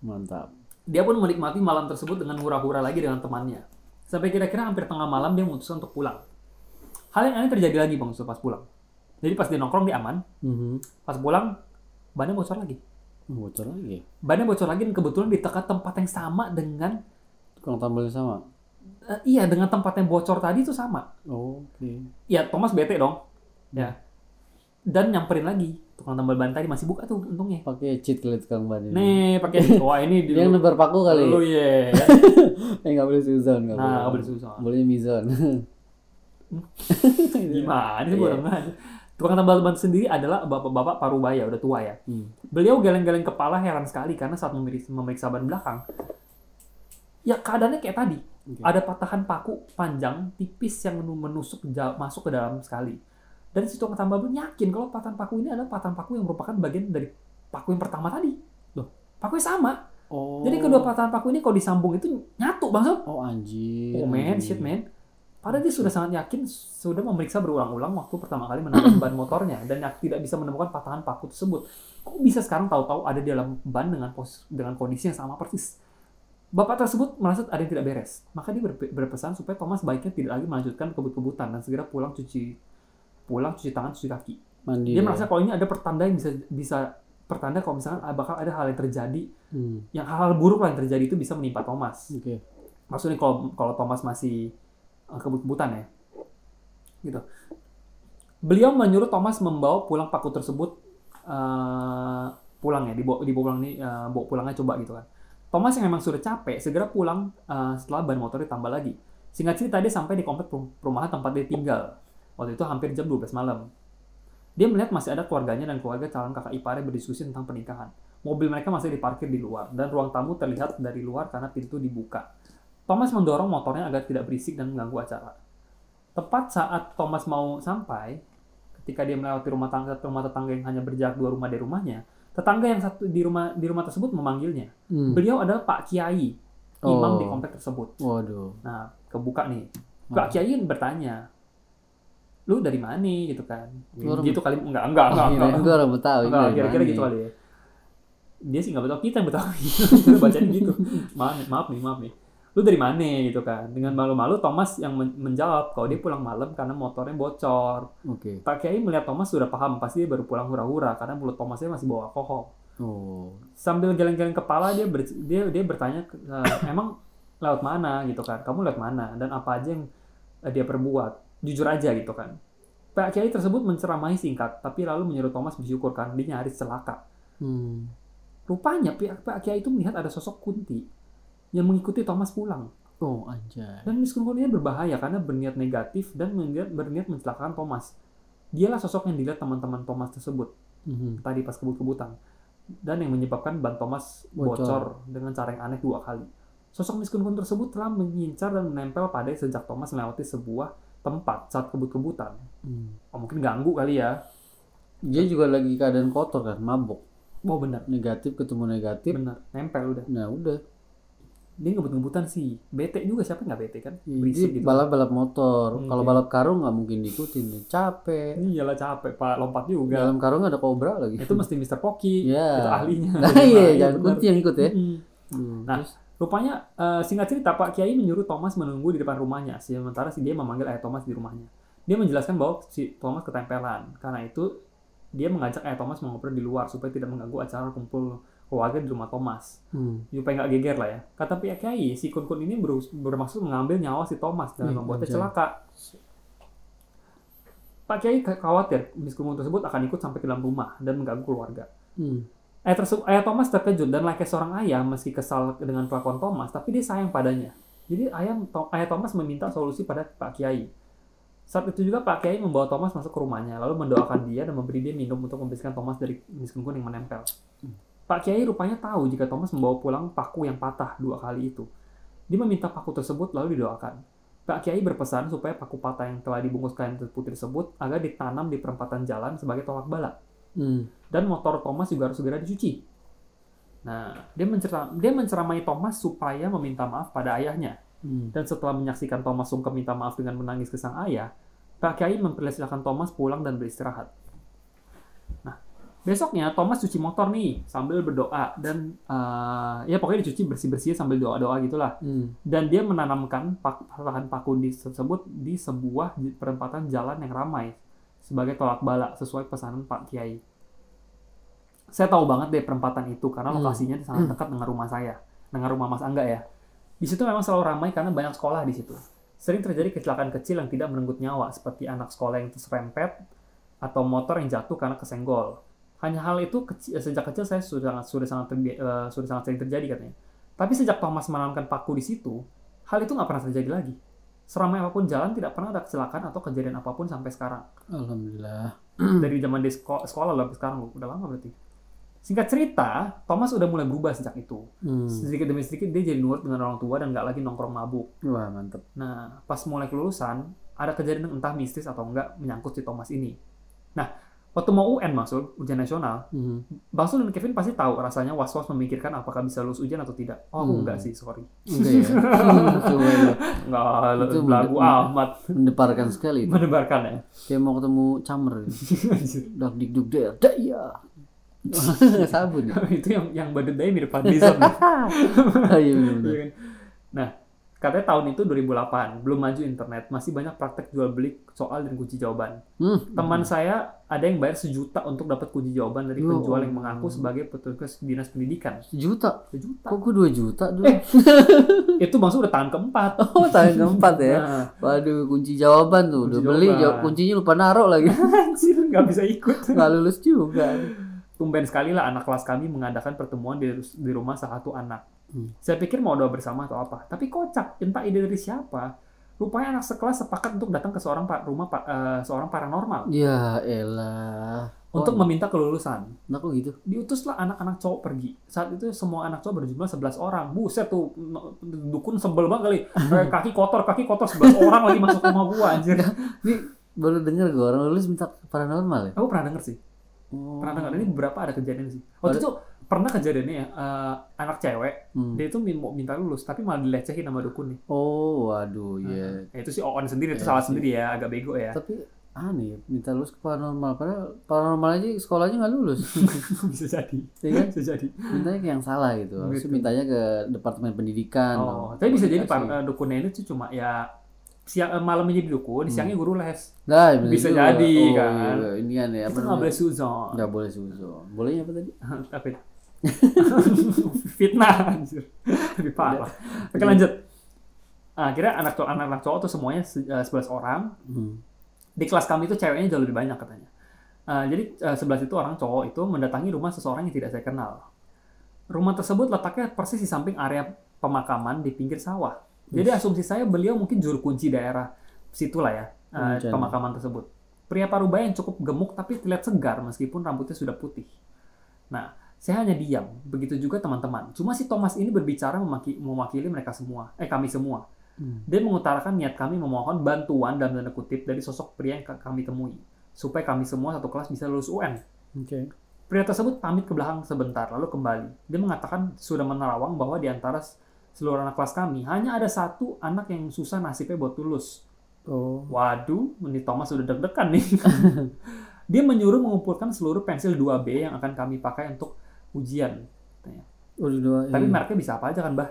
Mantap. Dia pun menikmati malam tersebut dengan hura-hura lagi dengan temannya. Sampai kira-kira hampir tengah malam dia memutuskan untuk pulang. Hal yang aneh terjadi lagi bang pas pulang. Jadi pas dia nongkrong dia aman, Mhm. pas pulang bannya bocor lagi. Bocor lagi. Bannya bocor lagi dan kebetulan di dekat tempat yang sama dengan Tukang tambalnya sama. eh, iya dengan tempat yang bocor tadi itu sama. Oh, Oke. Ya Thomas bete dong. Ya. Dan nyamperin lagi tukang tambal ban tadi masih buka tuh untungnya. Pakai cheat kali tukang ban ini. Nih pakai wah ini di Dia nebar paku kali. Lu ya. Eh nggak boleh suzon nggak Nah, nggak boleh susah. Boleh mizon. Gimana sih Iya. bodoh aja. Tukang tambal ban sendiri adalah bapak-bapak parubaya, udah tua ya. Hmm. Beliau geleng-geleng kepala heran sekali karena saat memeriksa, ban belakang, ya keadaannya kayak tadi. Oke. Ada patahan paku panjang tipis yang menu- menusuk ja- masuk ke dalam sekali. Dan si tukang tambal ban yakin kalau patahan paku ini adalah patahan paku yang merupakan bagian dari paku yang pertama tadi. Loh, pakunya sama. Oh. Jadi kedua patahan paku ini kalau disambung itu nyatu bang Sob. Oh anjir. Oh man, anjir. shit man. Padahal dia sudah sangat yakin sudah memeriksa berulang-ulang waktu pertama kali menabrak ban motornya dan tidak bisa menemukan patahan paku tersebut. Kok bisa sekarang tahu-tahu ada di dalam ban dengan pos dengan kondisi yang sama persis? Bapak tersebut merasa ada yang tidak beres, maka dia berpe- berpesan supaya Thomas baiknya tidak lagi melanjutkan kebut-kebutan dan segera pulang cuci pulang cuci tangan cuci kaki. Mandi. Dia ya. merasa kalau ini ada pertanda yang bisa bisa pertanda kalau misalkan bakal ada hal yang terjadi, Hmm. yang hal-hal buruk lah yang terjadi itu bisa menimpa Thomas Oke. maksudnya kalau kalau Thomas masih eh, kebut-kebutan ya gitu beliau menyuruh Thomas membawa pulang paku tersebut eh, pulang ya dibawa dibawa pulang nih eh, bawa pulangnya coba gitu kan Thomas yang memang sudah capek segera pulang eh, setelah ban motor ditambah lagi singkat cerita dia sampai di komplek perum- perumahan tempat dia tinggal waktu itu hampir jam 12 malam dia melihat masih ada keluarganya dan keluarga calon kakak iparnya berdiskusi tentang pernikahan mobil mereka masih diparkir di luar dan ruang tamu terlihat dari luar karena pintu dibuka Thomas mendorong motornya agar tidak berisik dan mengganggu acara. Tepat saat Thomas mau sampai, ketika dia melewati rumah tangga rumah tetangga yang hanya berjarak dua rumah dari rumahnya, tetangga yang satu di rumah di rumah tersebut memanggilnya. Hmm. Beliau adalah Pak Kiai, imam Oh. di komplek tersebut. Waduh. Nah, kebuka nih. Pak Kiai bertanya, lu dari mana gitu kan? Lu orang- gitu kali enggak enggak enggak Kirain enggak. orang Betawi. Enggak, gimana kira-kira nih? gitu kali ya. Dia sih nggak Betawi, kita yang Betawi. Kita bacanya gitu. Maaf, maaf nih, maaf nih. Lu dari mana gitu kan? Dengan malu-malu Thomas yang men- menjawab kalau dia pulang malam karena motornya bocor. Oke. Pak Kiai melihat Thomas sudah paham, pasti dia baru pulang hura-hura karena mulut Thomasnya masih bawa alkohol. Oh. Sambil geleng-geleng kepala dia ber- dia dia bertanya "Eh, emang lewat mana gitu kan? Kamu lewat mana dan apa aja yang eh, dia perbuat? Jujur aja gitu kan. Pak Kiai tersebut menceramahi singkat, tapi lalu menyuruh Thomas bersyukur karena dia nyaris celaka. Hmm. Rupanya pihak Pak Kiai itu melihat ada sosok Kunti yang mengikuti Thomas pulang. Oh anjay. Dan Miss Kunti ini berbahaya karena berniat negatif dan berniat, berniat mencelakakan Thomas. Dialah sosok yang dilihat teman-teman Thomas tersebut Mhm. tadi pas kebut-kebutan. Dan yang menyebabkan ban Thomas Bocor. bocor, dengan cara yang aneh dua kali. Sosok Miss Kun tersebut telah mengincar dan menempel pada sejak Thomas melewati sebuah tempat saat kebut-kebutan. Hmm. Oh, mungkin ganggu kali ya. Dia juga lagi keadaan kotor kan, mabok. Oh benar, Negatif ketemu negatif. benar. Nempel udah. Nah udah. Dia ngebut-ngebutan sih. Bete juga siapa nggak bete kan? Dia Berisik gitu. balap balap motor. Hmm, Kalau oke. balap karung nggak mungkin diikutin. Capek. Iyalah capek Pak, lompat juga. Dalam karung ada kobra lagi. Itu mesti Mr. Pocky. Ya. Itu ahlinya. Nah, iya, Iya, jangan kunci yang ikut ya. Mm-mm. Hmm, Nah, terus? Rupanya eh, singkat cerita Pak Kiai menyuruh Thomas menunggu di depan rumahnya sementara si dia memanggil ayah Thomas di rumahnya. Dia menjelaskan bahwa si Thomas ketempelan. Karena itu dia mengajak ayah Thomas mengobrol di luar supaya tidak mengganggu acara kumpul keluarga di rumah Thomas. Hmm. Supaya nggak geger lah ya. Kata Pak Kiai, si Kun Kun ini berus- bermaksud mengambil nyawa si Thomas dan Ih, membuatnya celaka. Pak Kiai khawatir Kun tersebut akan ikut sampai ke dalam rumah dan mengganggu keluarga. Hmm. Ayah, terse- ayah Thomas terkejut dan layaknya seorang ayah meski kesal dengan kelakuan Thomas, tapi dia sayang padanya. Jadi ayah, To- ayah Thomas meminta solusi pada Pak Kiai. Saat itu juga Pak Kiai membawa Thomas masuk ke rumahnya, lalu mendoakan dia dan memberi dia minum untuk membersihkan Thomas dari miskin yang menempel. Pak Kiai rupanya tahu jika Thomas membawa pulang paku yang patah dua kali itu. Dia meminta paku tersebut lalu didoakan. Pak Kiai berpesan supaya paku patah yang telah dibungkus kain putih tersebut agar ditanam di perempatan jalan sebagai tolak bala Hmm. dan motor Thomas juga harus segera dicuci. Nah, dia menceram, dia menceramai Thomas supaya meminta maaf pada ayahnya. Hmm. Dan setelah menyaksikan Thomas sungkem minta maaf dengan menangis ke sang ayah, Pak Kiai mempersilahkan Thomas pulang dan beristirahat. Nah, besoknya Thomas cuci motor nih sambil berdoa dan eh, ya pokoknya dicuci bersih-bersih sambil doa-doa gitulah. Hmm. Dan dia menanamkan pak- patahan paku di tersebut di sebuah perempatan jalan yang ramai sebagai tolak bala sesuai pesanan Pak Kiai. Saya tahu banget deh perempatan itu karena Hmm. lokasinya sangat dekat dengan rumah saya, dengan rumah Mas Angga ya. Di situ memang selalu ramai karena banyak sekolah di situ. Sering terjadi kecelakaan kecil yang tidak merenggut nyawa seperti anak sekolah yang terserempet atau motor yang jatuh karena kesenggol. Hanya hal itu kecil, sejak kecil saya sudah sangat sudah sangat terbi- eh, sudah sangat sering terjadi katanya. Tapi sejak Thomas menanamkan paku di situ, hal itu nggak pernah terjadi lagi. Seramai apa pun jalan, tidak pernah ada kecelakaan atau kejadian apa pun sampai sekarang. Alhamdulillah. Dari zaman di seko- sekolah loh sampai sekarang loh. Udah lama berarti. Singkat cerita, Thomas udah mulai berubah sejak itu. Hmm. Sedikit demi sedikit dia jadi nurut dengan orang tua dan nggak lagi nongkrong mabuk. Wah mantep. Nah, pas mulai kelulusan, ada kejadian entah mistis atau enggak menyangkut si Thomas ini. Nah, waktu mau UN maksud, ujian nasional, Hmm. Bang Sul dan Kevin pasti tahu rasanya was-was memikirkan apakah bisa lulus ujian atau tidak. Oh, aku Hmm. enggak sih, sorry. Enggak ya. Ya. Enggak, Itu lagu amat Mendebarkan sekali. itu. menebarkan ya. Kayak mau ketemu camer. Dak dik duk del. Dak ya. Sabun ya. itu yang yang badut daya mirip Fadlizon. Iya benar. Iya kan? Nah, katanya tahun itu 2008, belum maju internet, masih banyak praktek jual beli soal dan kunci jawaban. Hmm. Teman saya ada yang bayar sejuta untuk dapat kunci jawaban dari Ya penjual yang mengaku sebagai petugas dinas pendidikan. Juta. Sejuta. Kok gue 2 juta dulu? Itu maksud udah tahun keempat. Oh, tahun keempat ya. Nah, Waduh, kunci jawaban tuh. Kunci Udah beli, jawaban. jawab kuncinya lupa naruh lagi. anjir, nggak bisa ikut. Nggak lulus juga. Tumben sekali lah anak kelas kami mengadakan pertemuan di, di rumah salah satu anak. Hmm. Saya pikir mau doa bersama atau apa. Tapi kocak, entah ide dari siapa. Rupanya anak sekelas sepakat untuk datang ke seorang rumah eh, seorang paranormal Ya elah. untuk Oh, meminta kelulusan. Nah kok gitu? Diutuslah anak-anak cowok pergi. Saat itu semua anak cowok berjumlah 11 orang. Buset tuh, dukun sebel banget kali. Eh, kaki kotor, kaki kotor 11 orang lagi masuk rumah gua anjir. Ini baru denger gue orang lulus minta paranormal ya? Aku pernah denger sih. Oh. Pernah denger ini beberapa ada kejadian sih. Waktu itu pernah kejadiannya ya, eh, anak cewek Hmm. dia itu mau minta lulus tapi malah dilecehin sama dukun nih. Oh, waduh, ya. Nah, itu sih on sendiri itu Ya, salah sih. sendiri ya, agak bego ya. Tapi aneh minta lulus ke paranormal. Padahal paranormal aja sekolahnya nggak lulus. Bisa jadi. ya kan? Bisa jadi. Mintanya ke yang salah gitu. Harusnya Gitu. mintanya ke departemen pendidikan. Oh, tapi bisa jadi par- eh, dukunnya ini tuh cuma ya siang eh, malamnya jadi dukun, Hmm. siangnya guru les. Nah, bener bisa juga. jadi, oh, kan. Iya, ini kan ya. itu nggak boleh suzon. Nggak boleh suzon. Bolehnya apa tadi? Itu? Fitnah anjir. Lebih parah. Oke lanjut. Ah, akhirnya anak cowok anak cowok tuh semuanya se- eh, 11 orang. Hmm. Di kelas kami itu ceweknya jauh lebih banyak katanya. Ah, jadi eh, 11 itu orang cowok itu mendatangi rumah seseorang yang tidak saya kenal. Rumah tersebut letaknya persis di samping area pemakaman di pinggir sawah. Jadi asumsi saya beliau mungkin juru kunci daerah situlah ya eh, Rencana. pemakaman tersebut. Pria parubaya yang cukup gemuk tapi terlihat segar meskipun rambutnya sudah putih. Nah, saya hanya diam. Begitu juga teman-teman. Cuma si Thomas ini berbicara memaki- mewakili mereka semua, eh kami semua. Hmm. Dia mengutarakan niat kami memohon bantuan dalam tanda kutip dari sosok pria yang ka- kami temui supaya kami semua satu kelas bisa lulus UN. Oke. Pria tersebut pamit ke belakang sebentar lalu kembali. Dia mengatakan sudah menerawang bahwa di antara seluruh anak kelas kami hanya ada satu anak yang susah nasibnya buat lulus. Oh. Waduh, ini Thomas sudah deg-degan nih. Dia menyuruh mengumpulkan seluruh pensil 2B yang akan kami pakai untuk ujian. Katanya. Udah dua. Tapi iya. mereknya bisa apa aja kan, Bah?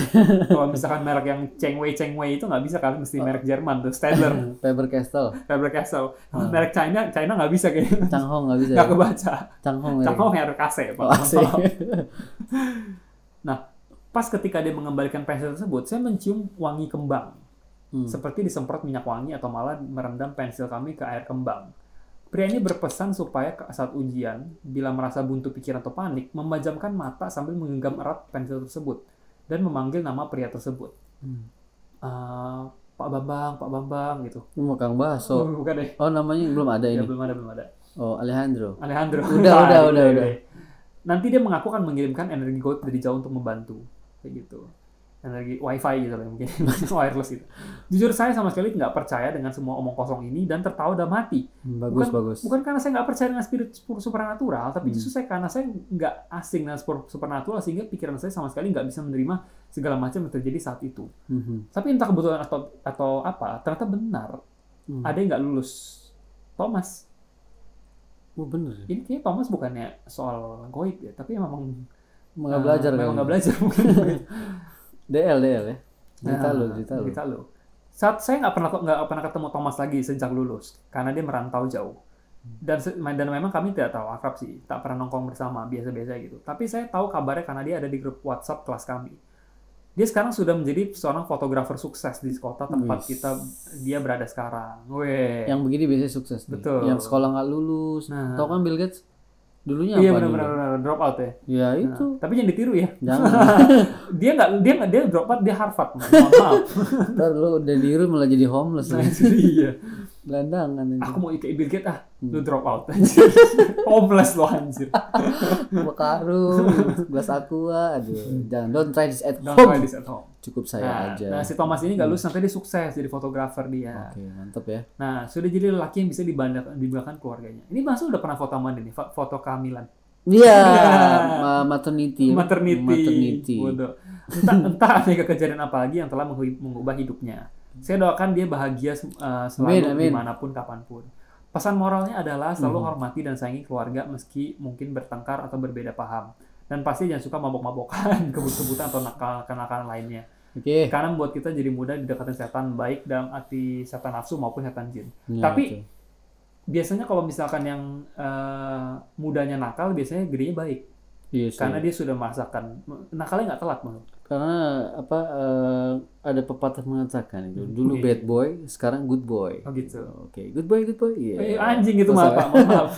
Kalau misalkan merek yang Chengwei Chengwei itu nggak bisa kan, mesti merek Jerman tuh, Stadler, Faber Castell. Faber Castell. Hmm. merek China, China nggak bisa kayaknya. Changhong nggak bisa. Nggak ya? kebaca. Changhong. ya? Changhong merek AC, Pak. Oh, asik. Pas ketika dia mengembalikan pensil tersebut, saya mencium wangi kembang. Hmm. Seperti disemprot minyak wangi atau malah merendam pensil kami ke air kembang. Pria ini berpesan supaya saat ujian, bila merasa buntu pikiran atau panik, memejamkan mata sambil menggenggam erat pensil tersebut dan memanggil nama pria tersebut. Hmm. "Ah, Pak Bambang, Pak Bambang gitu. Ini mau Kang Baso. Bukan deh. Oh namanya belum ada Ya, ini. belum ada, belum ada. Oh Alejandro. Alejandro. Udah, udah, gitu, udah, gitu. udah. Nanti dia mengaku akan mengirimkan energi gold dari jauh untuk membantu. Kayak gitu. Energi wifi gitu lah mungkin. Wireless gitu. Jujur saya sama sekali nggak percaya dengan semua omong kosong ini dan tertawa dan mati. Hmm, Bagus bukan, bagus. Bukan karena saya nggak percaya dengan spirit super- supernatural, tapi Hmm. justru saya karena saya nggak asing dengan super- supernatural sehingga pikiran saya sama sekali nggak bisa menerima segala macam yang terjadi saat itu. Mhm. Tapi entah kebetulan atau atau apa, ternyata benar Hmm. ada yang nggak lulus. Thomas, Oh bener. ya? ini kayaknya Thomas bukannya soal goib ya, tapi memang Nggak belajar memang kan? nggak belajar mungkin. DL DL ya. Cerita Nah, lu, cerita lu. cerita lu. Saat saya nggak pernah nggak pernah ketemu Thomas lagi sejak lulus karena dia merantau jauh. Dan dan memang kami tidak tahu akrab sih, tak pernah nongkrong bersama, biasa-biasa gitu. Tapi saya tahu kabarnya karena dia ada di grup WhatsApp kelas kami. Dia sekarang sudah menjadi seorang fotografer sukses di kota tempat kita dia berada sekarang. Weh. Yang begini biasanya sukses nih. Betul. Yang sekolah nggak lulus. Nah. Tahu kan Bill Gates? Dulunya iya apa dulu? benar-benar drop out ya. Ya Nah, itu. tapi jangan ditiru ya. Jangan. dia nggak dia nggak dia drop out dia Harvard. Mohon maaf. Ntar lu udah diru malah jadi homeless. Nah, lagi. Gelandangan aja. Aku mau Bill Gates ah, lu Hmm. drop out. Homeless lo anjir. Bawa karung, gelas aqua, aduh. Jangan don't try this at Don't home. try this at home. Cukup saya Nah, aja. nah, si Thomas ini nggak lulus sampai dia sukses jadi fotografer dia. Oke, mantep ya. Nah, sudah jadi lelaki yang bisa dibanggakan, dibanggakan keluarganya. Ini masuk udah pernah foto dia nih, fo- foto kehamilan. Iya, ma- maternity. maternity, Maternity. bodoh entah entah ada kejadian apa lagi yang telah mengubah hidupnya saya doakan dia bahagia eh, selalu Amin, amin. di mana pun kapan pun pesan moralnya adalah selalu Hmm. hormati dan sayangi keluarga meski mungkin bertengkar atau berbeda paham dan pasti jangan suka mabok-mabokan kebut-kebutan atau nakal-nakalan lainnya Oke. karena membuat kita jadi mudah didekatin setan baik dalam arti setan nafsu maupun setan jin Nah, Tapi- itu. biasanya kalau misalkan yang eh, mudanya nakal biasanya gedenya baik Iya sih. karena dia sudah merasakan nakalnya nggak telat menurut Karena apa eh, ada pepatah mengatakan itu dulu Iya. bad boy, sekarang good boy. oh gitu Oke, good boy, good boy. Iya. Eh, anjing itu maaf pak maaf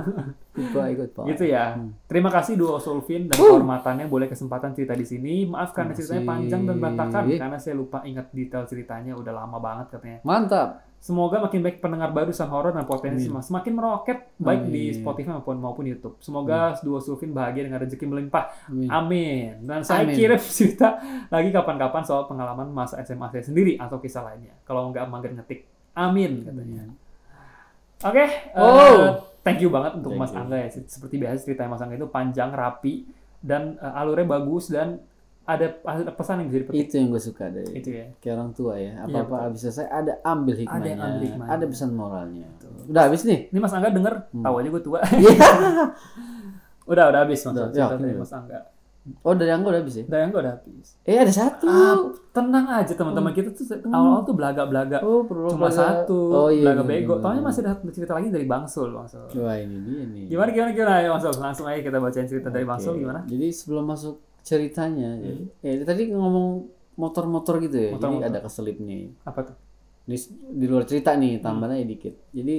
Good boy, good boy. gitu ya Hmm. terima kasih duo Solvin dan kehormatannya boleh kesempatan cerita di sini maaf karena ceritanya panjang dan berantakan karena saya lupa ingat detail ceritanya udah lama banget katanya Mantap. Semoga makin baik pendengar baru san horor dan potensi Amin. semakin meroket baik di Amin. Spotify maupun maupun YouTube. Semoga duo Sulfin bahagia dengan rezeki melimpah. Amin. Amin. Dan saya Amin. kirim cerita lagi kapan-kapan soal pengalaman masa SMA saya sendiri atau kisah lainnya. Kalau nggak mager ngetik. Amin katanya. Oke. eh, Oh. thank you banget untuk Thank Mas you. Angga ya. Seperti biasa ceritanya Mas Angga itu panjang, rapi, dan eh, alurnya bagus dan ada, ada pesan yang bisa dipetik. Itu yang gue suka dari Itu ya. kayak orang tua ya. Iya, Apa-apa habis selesai ada ambil hikmahnya. yang ambil hikmahnya. Ada pesan moralnya. Udah habis nih. Ini Mas Angga denger, Hmm. tahu aja gue tua. Iya. udah, udah habis Mas. Udah, dari udah. Mas Angga. Oh dari angga udah habis ya? Yang gue udah habis. Eh ada satu. Ah, tenang aja teman-teman kita tuh awal-awal tuh belaga-belaga. Oh perlu Cuma satu, Oh iya. belaga iya, bego. iya, Taunya iya. masih ada cerita lagi dari Bangsul, Bangsul. Wah ini dia nih. Gimana gimana gimana ayo Bangsul, langsung aja kita bacain cerita dari Oke. Bangsul gimana? Jadi sebelum masuk ceritanya, Hmm. ya tadi ngomong motor-motor gitu ya. Motor-motor. Jadi ada keselip nih. Apa tuh? Di, di luar cerita nih, Hmm. tambahnya dikit. Jadi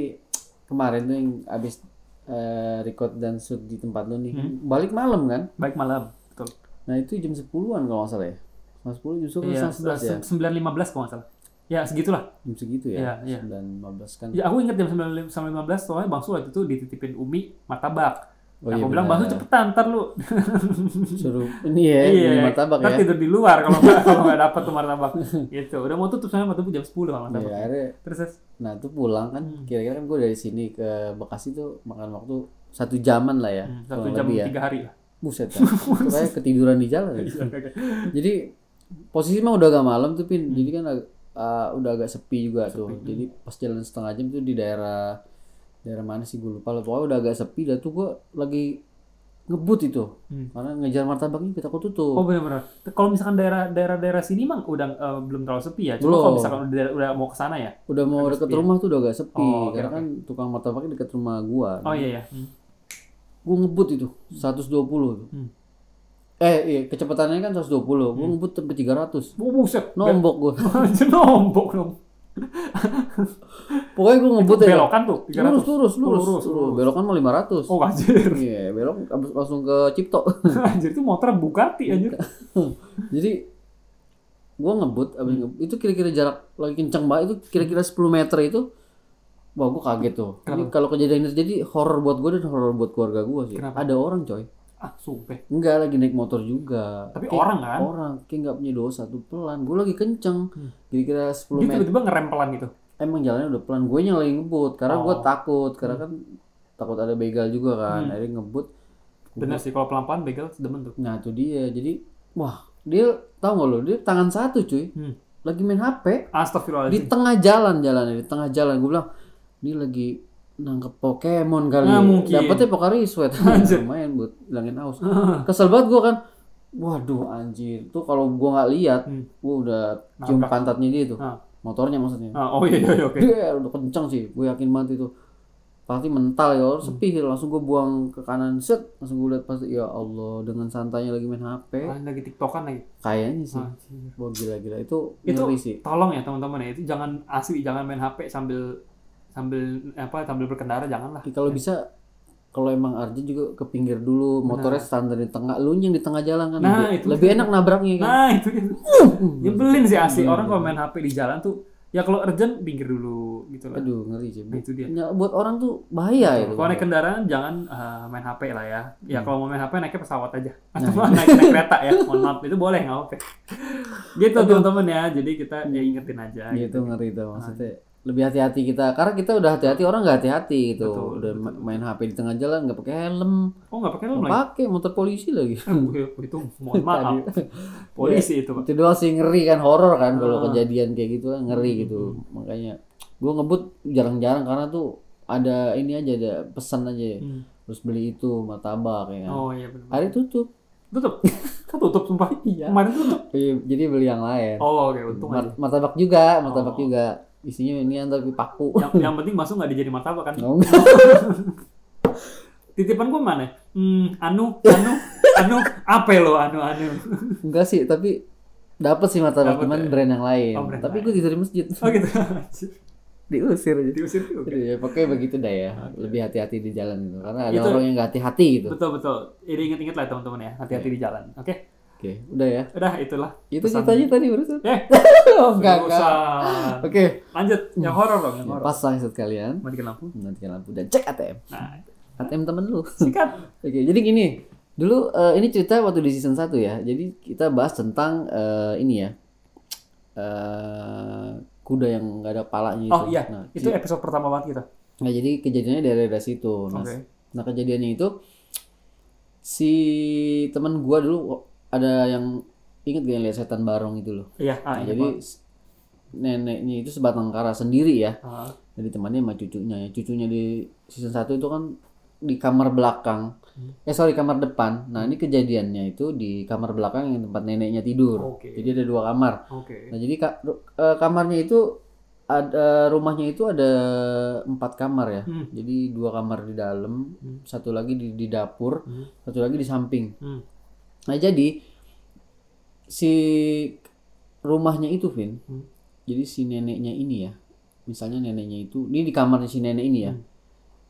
kemarin tuh yang abis eh, record dan shoot di tempat lu nih, Hmm. balik malam kan? Baik malam. Betul. Nah itu jam 10-an kalau nggak salah ya. Jam 10 justru kan Iya, setengah 11 ya. 9.15 kalau nggak salah. Ya, segitulah. Jam segitu Iya, ya. iya. 9.15 kan. Ya, aku ingat jam 9.15 soalnya Bangsul waktu itu dititipin Umi martabak. Oh Nah, iya, aku bilang. Bangsul cepetan, ntar lu. Suruh ini ya, iya, beli martabak ntar ya. tidur di luar kalau nggak kalau nggak dapat tuh martabak. gitu. Udah mau tutup soalnya tutup jam 10 kalau martabak. akhirnya Terus terus. Nah tuh pulang kan, Hmm. kira-kira kan gue dari sini ke Bekasi tuh makan waktu satu jaman lah ya, Hmm, satu jam lebih ya. tiga hari lah. Buset kan, kayak ketiduran di jalan. ya. Jadi posisi mah udah agak malam tuh pin, Hmm. jadi kan uh, udah agak sepi juga tuh. Sepi. Jadi pas jalan setengah jam tuh di daerah daerah mana sih gue lupa lah. Pokoknya udah agak sepi, dah tuh gue lagi ngebut itu, Hmm. karena ngejar martabaknya kita kok tutup. Oh benar-benar. Kalau misalkan daerah daerah daerah sini mah udah eh, belum terlalu sepi ya. Cuma kalau misalkan udah, udah mau ke sana ya. udah mau deket ya? rumah tuh udah agak sepi, Oh, oke, karena oke. kan tukang martabaknya deket rumah gua. Oh iya ya. Hmm. gue ngebut itu 120 tuh. Hmm. Eh iya kecepatannya kan 120, gue ngebut sampai 300. Oh, buset. Nombok gue. Nombok dong. Pokoknya gue ngebut ya. Belokan tuh 300. Lurus, lurus, lurus, lurus, lurus. Belokan mau 500. Oh anjir. Iya, belok abis langsung ke Cipto. anjir itu motor Bugatti anjir. Jadi gue ngebut, abis Hmm. ngebut, itu kira-kira jarak lagi kenceng banget itu kira-kira 10 meter itu. Wah gue kaget tuh. Ini kalau kejadian ini terjadi horor buat gue dan horor buat keluarga gue sih. Kenapa? Ada orang coy. Ah, sumpah. Enggak lagi naik motor juga. Tapi Kayak orang kan? Orang kayak nggak punya dosa tuh pelan. Gue lagi kenceng. Hmm. Kira-kira 10 Dia meter. tiba-tiba ngerem pelan gitu. Emang jalannya udah pelan. Gue lagi ngebut karena gue Oh. takut. Karena kan takut ada begal juga kan. Hmm. Akhirnya ngebut. Bener sih kalau pelan-pelan begal demen tuh. Nah itu dia. Jadi wah dia tahu nggak lo? Dia tangan satu cuy. Hmm. Lagi main HP di Astagfirullahaladzim. tengah jalan jalannya di tengah jalan. Gue bilang ini lagi nangkep Pokemon kali. Nah, ya. mungkin. Dapetnya Pocari Sweat. Lumayan buat hilangin haus. Kesel banget gue kan. Waduh anjir. Tuh kalau gue nggak lihat, Hmm. gue udah cium pantatnya dia tuh. Ah. Motornya maksudnya. Ah, oh iya iya iya, oke. Dia udah kencang sih. Gue yakin banget itu. Pasti mental ya, sepi. Langsung gue buang ke kanan set. Langsung gue lihat pasti ya Allah dengan santainya lagi main HP. Ah, lagi tiktokan lagi. Kayaknya sih. Anjir. Wah gila-gila itu, Itu ngeri sih. tolong ya teman-teman ya itu jangan asli jangan main HP sambil sambil apa sambil berkendara janganlah. Kalau bisa kalau emang Arjen juga ke pinggir dulu, motornya standar di tengah, lu yang di tengah jalan kan Nah, lebih, itu lebih dia. enak nabraknya kan. Nah, itu dia. Nyebelin sih asli orang kalau main HP di jalan tuh ya kalau urgent pinggir dulu gitu lah. Aduh ngeri sih. Nah, itu dia. Ya, buat orang tuh bahaya itu. Kalau naik kendaraan jangan eh, main HP lah ya. Ya kalau mau main HP naiknya pesawat aja. Nah. Atau naik, naik kereta ya. Mohon maaf itu boleh nggak apa. Gitu teman-teman ya. Jadi kita ya ingetin aja. Gitu ngeri tuh maksudnya. Lebih hati-hati kita karena kita udah hati-hati orang nggak hati-hati gitu Betul, udah betul, ma- main HP di tengah jalan nggak pakai helm Oh nggak pakai helm lagi? pakai motor polisi lagi Eh, itu mohon maaf. Polisi itu pak. itu doang sih ngeri kan horor kan kalau Ah. kejadian kayak gitu kan ngeri gitu makanya gue ngebut jarang-jarang karena tuh ada ini aja ada pesan aja Hmm. terus beli itu martabak ya kan. Oh iya benar. hari tutup Tutup. Kan tutup sumpah. Iya. Kemarin tutup. Iya, jadi beli yang lain Oh oke untung aja. Mar- martabak juga martabak Oh. juga isinya ini yang tapi paku Yang, yang penting masuk nggak dijadi martabak kan. Oh. Titipan gua mana? Hmm, anu, anu, anu, apa lo anu, anu. enggak sih tapi dapat sih martabak cuman ya? brand yang lain Oh, brand tapi gue tidur di masjid Oh gitu. diusir aja Diusir juga. ya pokoknya begitu dah ya lebih hati-hati di jalan itu karena ada Itu- orang yang nggak hati-hati gitu Betul betul. Ini inget-inget lah teman-teman ya. Hati-hati Iya. di jalan. Oke. Oke udah ya Udah itulah. itu ceritanya tadi barusan Eh, oh enggak nggak enggak oke Lanjut yang horor dong, yang horor. pasang headset kalian Matikan lampu. matikan lampu dan cek ATM Nah, ATM temen lu sikat. Oke, jadi gini. Dulu eh, ini cerita waktu di season 1 ya. Jadi kita bahas tentang eh, ini ya. eh kuda yang nggak ada palanya itu. Oh iya, Nah, itu episode pertama banget kita. nah, jadi kejadiannya dari dari situ. Nah, Oke. nah, kejadiannya itu si teman gua dulu ada yang inget gak yang lihat setan barong itu loh. Iya, Nah, ah, iya, jadi neneknya itu sebatang kara sendiri ya. Ah, Jadi temannya sama cucunya ya. Cucunya di season 1 itu kan di kamar belakang. Hmm. Eh sorry kamar depan. Nah ini kejadiannya itu di kamar belakang yang tempat neneknya tidur. Oke. Jadi ada dua kamar. Oke. Nah jadi ka- eh, kamarnya itu ada rumahnya itu ada empat kamar ya. Hmm. Jadi dua kamar di dalam, Hmm. satu lagi di, di dapur, Hmm. satu lagi di samping. Hmm. Nah jadi si rumahnya itu Vin, Hmm. jadi si neneknya ini ya, misalnya neneknya itu, ini di kamarnya si nenek ini ya. Hmm.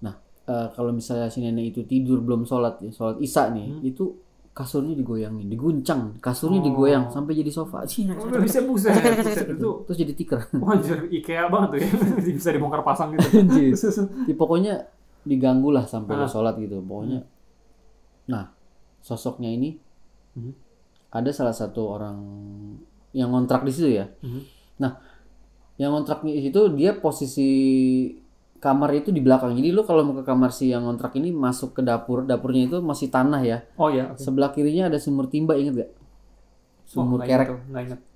Nah eh, kalau misalnya si nenek itu tidur belum sholat, ya, sholat isya nih, Hmm. itu kasurnya digoyangin, diguncang, kasurnya Oh. digoyang sampai jadi sofa. Cina, Oh, bisa buset, buset itu. Terus jadi tikar. Wajar, IKEA banget tuh ya. bisa dibongkar pasang gitu. Anjir. Ya, pokoknya diganggu lah sampai Ah. lo sholat gitu. Pokoknya. Nah sosoknya ini Hmm. ada salah satu orang yang ngontrak di situ ya. Hmm. Nah, yang ngontrak di situ dia posisi kamar itu di belakang. Jadi lu kalau mau ke kamar si yang ngontrak ini masuk ke dapur, dapurnya itu masih tanah ya. Oh iya, oke. Sebelah kirinya ada sumur timba inget gak? Oh, Sumur nggak kerek.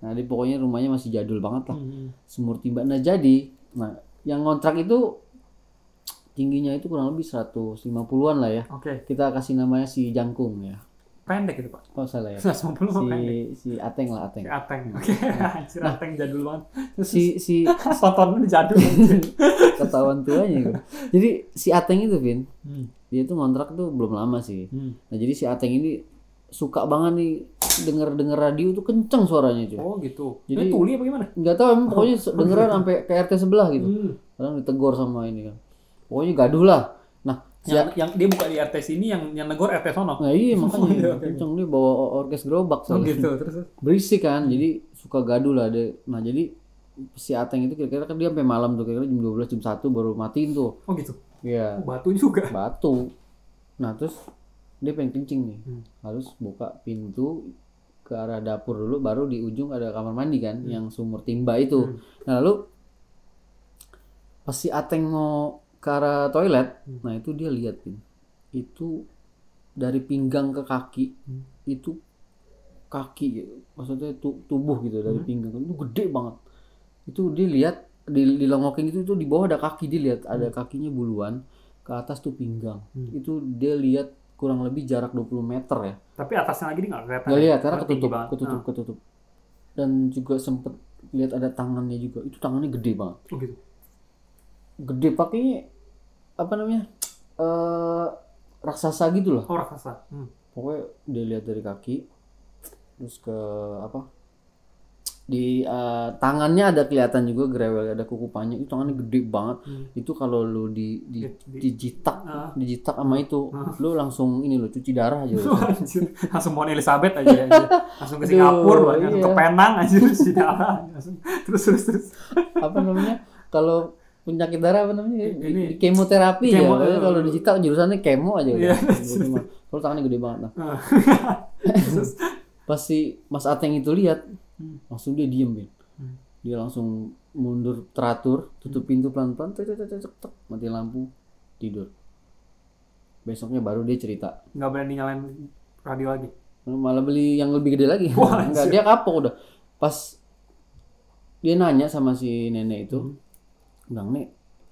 Nah, di pokoknya rumahnya masih jadul banget lah. Hmm. Sumur timba. Nah, jadi nah yang ngontrak itu tingginya itu kurang lebih 150-an lah ya. Oke, Kita kasih namanya si Jangkung ya. Pendek itu pak. Oh salah ya. 150 mah pendek. Si si Ateng lah Ateng. Si Ateng. Oke, anjir Ateng jadul banget. Si si Tontonnya jadul. anjir. ketahuan tuanya gitu. Jadi si Ateng itu Vin, Hmm. dia tuh ngontrak tuh belum lama sih. Hmm. Nah jadi si Ateng ini suka banget nih denger denger radio tuh kenceng suaranya cuy. Oh gitu. Jadi- tuli apa gimana? Nggak tahu emang pokoknya dengeran sampai ke RT sebelah gitu. Hmm. Kadang ditegur sama ini kan. Pokoknya gaduh lah. Si Yang, yang dia buka di RT sini yang yang negor RT sono. Nah iya makanya iya, kenceng dia bawa orkes gerobak Oh gitu. Terus Berisik kan, jadi suka gaduh lah dia. Nah jadi si Ateng itu kira-kira kan dia sampai malam tuh kira-kira jam 12 jam 1 baru matiin tuh. oh gitu. Iya. Oh, batu juga. batu. Nah terus dia pengen kencing nih, Hmm. harus buka pintu ke arah dapur dulu, baru di ujung ada kamar mandi kan, yang sumur timba itu. Hmm. Nah lalu pas si Ateng mau ke arah toilet, Hmm. nah itu dia lihat itu dari pinggang ke kaki Hmm. itu kaki maksudnya tu- tubuh gitu dari Hmm. pinggang itu gede banget. Itu dia lihat di, di longokin itu itu di bawah ada kaki dia lihat ada kakinya buluan ke atas tuh pinggang Hmm. itu dia lihat kurang lebih jarak 20 meter ya Tapi atasnya lagi dia nggak kelihatan. nggak ya? lihat karena ketutup banget. ketutup Ah. ketutup dan juga sempet lihat ada tangannya juga itu tangannya gede banget Oh gitu. gede pakainya apa namanya eh raksasa gitu loh Oh raksasa. Hmm. pokoknya dia lihat dari kaki terus ke apa di eh, tangannya ada kelihatan juga grewel ada kuku panjang itu tangannya gede banget Hmm. itu kalau lu di di Di- di- dijitak Ah. dijitak sama itu Ah. lu langsung ini lo cuci darah aja langsung mau Elizabeth aja, aja. langsung ke Aduh, Singapura langsung iya. ke Penang aja si darah langsung terus terus terus apa namanya kalau penyakit darah apa namanya? Ini- kemoterapi ya kalau dijitak jurusannya kemo aja udah. Iya. kalau tangannya gede banget nah Ah. pas si Mas Ateng itu lihat Hmm. langsung dia diem Bin. Hmm. dia langsung mundur teratur tutup pintu pelan-pelan mati lampu tidur. Besoknya baru dia cerita. Nggak berani nyalain radio lagi? Malah beli yang lebih gede lagi. Wah, enggak dia kapok udah. Pas dia nanya sama si nenek itu bilang nek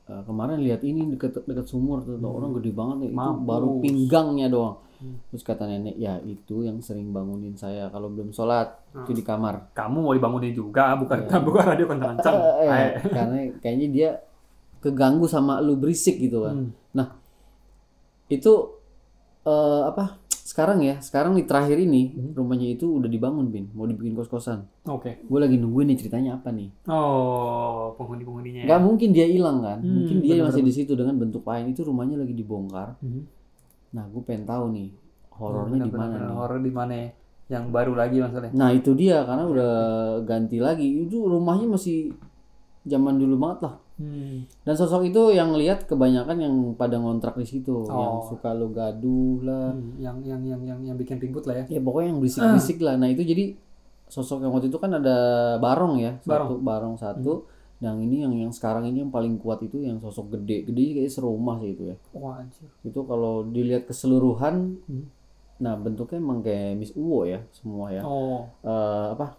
eh, kemarin lihat ini dekat dekat sumur tuh tuh orang gede banget nih itu baru pinggangnya doang. Hmm. terus kata nenek ya itu yang sering bangunin saya kalau belum sholat itu di kamar. Kamu mau dibangunin juga bukan bukan radio kencang-kencang. Eh, Ayo. karena kayaknya dia keganggu sama lu berisik gitu kan. Hmm. itu eh, apa sekarang ya sekarang di terakhir ini Hmm. rumahnya itu udah dibangun bin. Mau dibikin kos kosan oke. Gue lagi nungguin nih ceritanya apa nih. Oh penghuni-penghuninya ya? Nggak mungkin dia hilang kan? Hmm, mungkin dia masih di situ dengan bentuk lain. Itu rumahnya lagi dibongkar. Mhm. nah gue pengen tahu nih horornya di mana nih? horor di mana ya? yang baru lagi maksudnya? Nah itu dia karena udah ganti lagi. Itu rumahnya masih zaman dulu banget lah hmm. dan sosok itu yang lihat kebanyakan yang pada ngontrak di situ yang Oh. suka lo gaduh lah. Hmm, yang yang yang yang yang bikin ribut lah ya. Ya pokoknya yang berisik-berisik lah. Nah itu jadi sosok yang waktu itu kan ada barong ya satu barong. Satu. Yang ini yang yang sekarang ini yang paling kuat itu yang sosok gede. Gede kayak serumah sih itu ya. Wah anjir. Itu kalau dilihat keseluruhan Hmm. nah bentuknya emang kayak Miss Uwo ya semua ya. Oh. Eh, apa?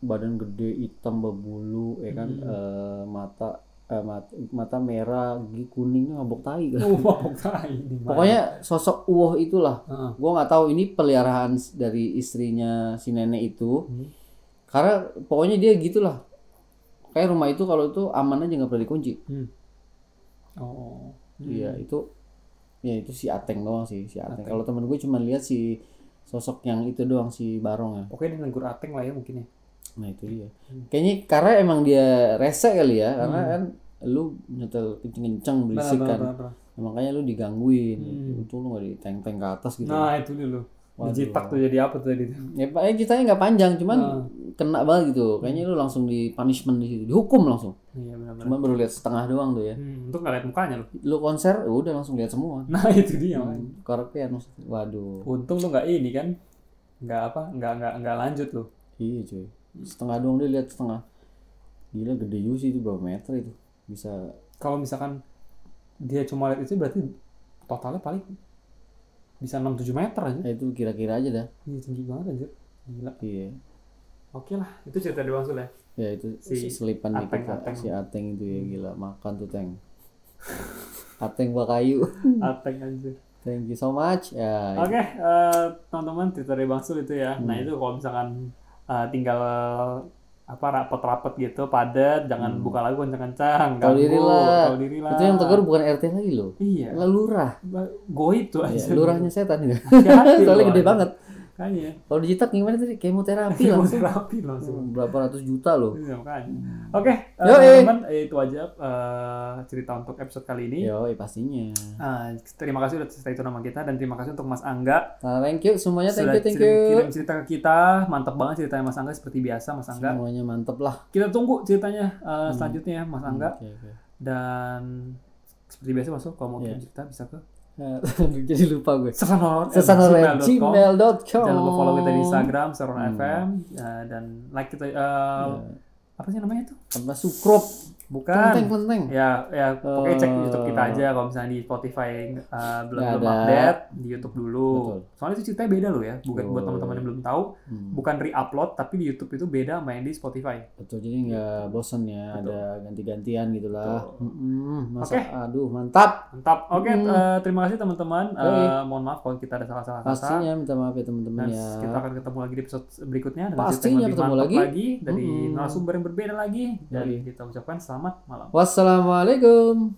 Badan gede hitam berbulu ya kan? Hmm. Eh, mata eh, mata mata merah gigi kuning ngabok tai. Kan oh mabok tai pokoknya sosok Uwo itulah. Heeh. gue nggak tahu ini peliharaan dari istrinya si nenek itu. Hmm. karena pokoknya dia gitulah. Kayak rumah itu kalau itu aman aja nggak pernah dikunci. Oh. Iya itu ya itu si Ateng doang sih si Ateng, kalau temen gue cuma lihat si sosok yang itu doang si Barong ya. Pokoknya dia ateng lah ya mungkin ya. Nah itu dia kayaknya karena emang dia rese kali ya karena kan lu nyetel kenceng-kenceng berisik kan Benar, benar. Nah, makanya lu digangguin itu lu nggak diteng-teng ke atas gitu Nah itu dulu. Dijitak tuh jadi apa tuh tadi tuh? ya pak eh, ceritanya nggak panjang cuman Nah. kena banget gitu kayaknya lu langsung di punishment di situ dihukum langsung Iya benar-benar. cuman baru lihat setengah doang tuh ya Hmm, untuk nggak lihat mukanya loh. lu konser ya udah langsung lihat semua Nah itu dia. man. karaokean maksudnya waduh Untung lu nggak ini kan, nggak apa, nggak nggak nggak lanjut lu. iya cuy setengah doang dia lihat setengah gila gede juga sih itu berapa meter itu bisa Kalau misalkan dia cuma lihat itu berarti totalnya paling bisa 6-7 meter aja. eh, itu kira-kira aja dah Iya tinggi banget anjir. Gila. iya Oke lah, itu cerita dari Bang Sul ya. ya itu Si selipan Ateng. Ateng. si Ateng itu ya gila makan tuh Teng Ateng Bakayu Ateng anjir. thank you so much ya Oke, eh, teman-teman cerita dari Bang Sul itu ya. Nah Hmm. itu kalau misalkan eh, tinggal apa rapat-rapat gitu padat, jangan buka lagu kencang-kencang. Hmm. Tahu ganggu, diri lah. Tahu diri lah. itu yang tegur bukan RT lagi loh Iya. lah lurah Goib tuh ya, aja. lurahnya setan Hati-hati soalnya gede banget Kayaknya. kalau dicetak gimana tadi kemoterapi langsung Terapi langsung. berapa ratus juta loh Iya, makanya. Oke, eh, Yoi. teman-teman, eh, itu aja eh, cerita untuk episode kali ini. yo pastinya Ah, terima kasih udah stay tune sama kita dan terima kasih untuk Mas Angga nah, thank you semuanya thank sudah you thank you kirim cerita ke kita. Mantap banget ceritanya Mas Angga seperti biasa Mas Angga. semuanya mantep lah Kita tunggu ceritanya eh, selanjutnya ya Mas Angga Oke, oke. dan seperti biasa masuk kalau mau kirim cerita bisa ke jadi lupa gue sesanor gmail.com. Jangan lupa follow kita di Instagram Saron Hmm. FM eh, dan like kita eh, Ya. apa sih namanya itu? apa sukrup Bukan. kelenteng kelenteng Ya, ya pokoknya cek Eh. YouTube kita aja kalau misalnya di Spotify uh, belum belum update, di YouTube dulu. Betul. Soalnya itu ceritanya beda loh ya, bukan buat Oh. teman-teman yang belum tahu, Hmm. bukan re-upload tapi di YouTube itu beda sama yang di Spotify. betul jadi nggak bosan ya Betul. ada ganti-gantian gitulah masa Oke. aduh mantap Mantap. Oke, Hmm. eh, terima kasih teman-teman. Yoi. mohon maaf kalau kita ada salah-salah kata. pastinya minta maaf ya teman-teman ya kita akan ketemu lagi di episode berikutnya dengan Pastinya ketemu lagi. lagi dari Mm-mm. narasumber yang berbeda lagi dan kita ucapkan selamat malam. wassalamualaikum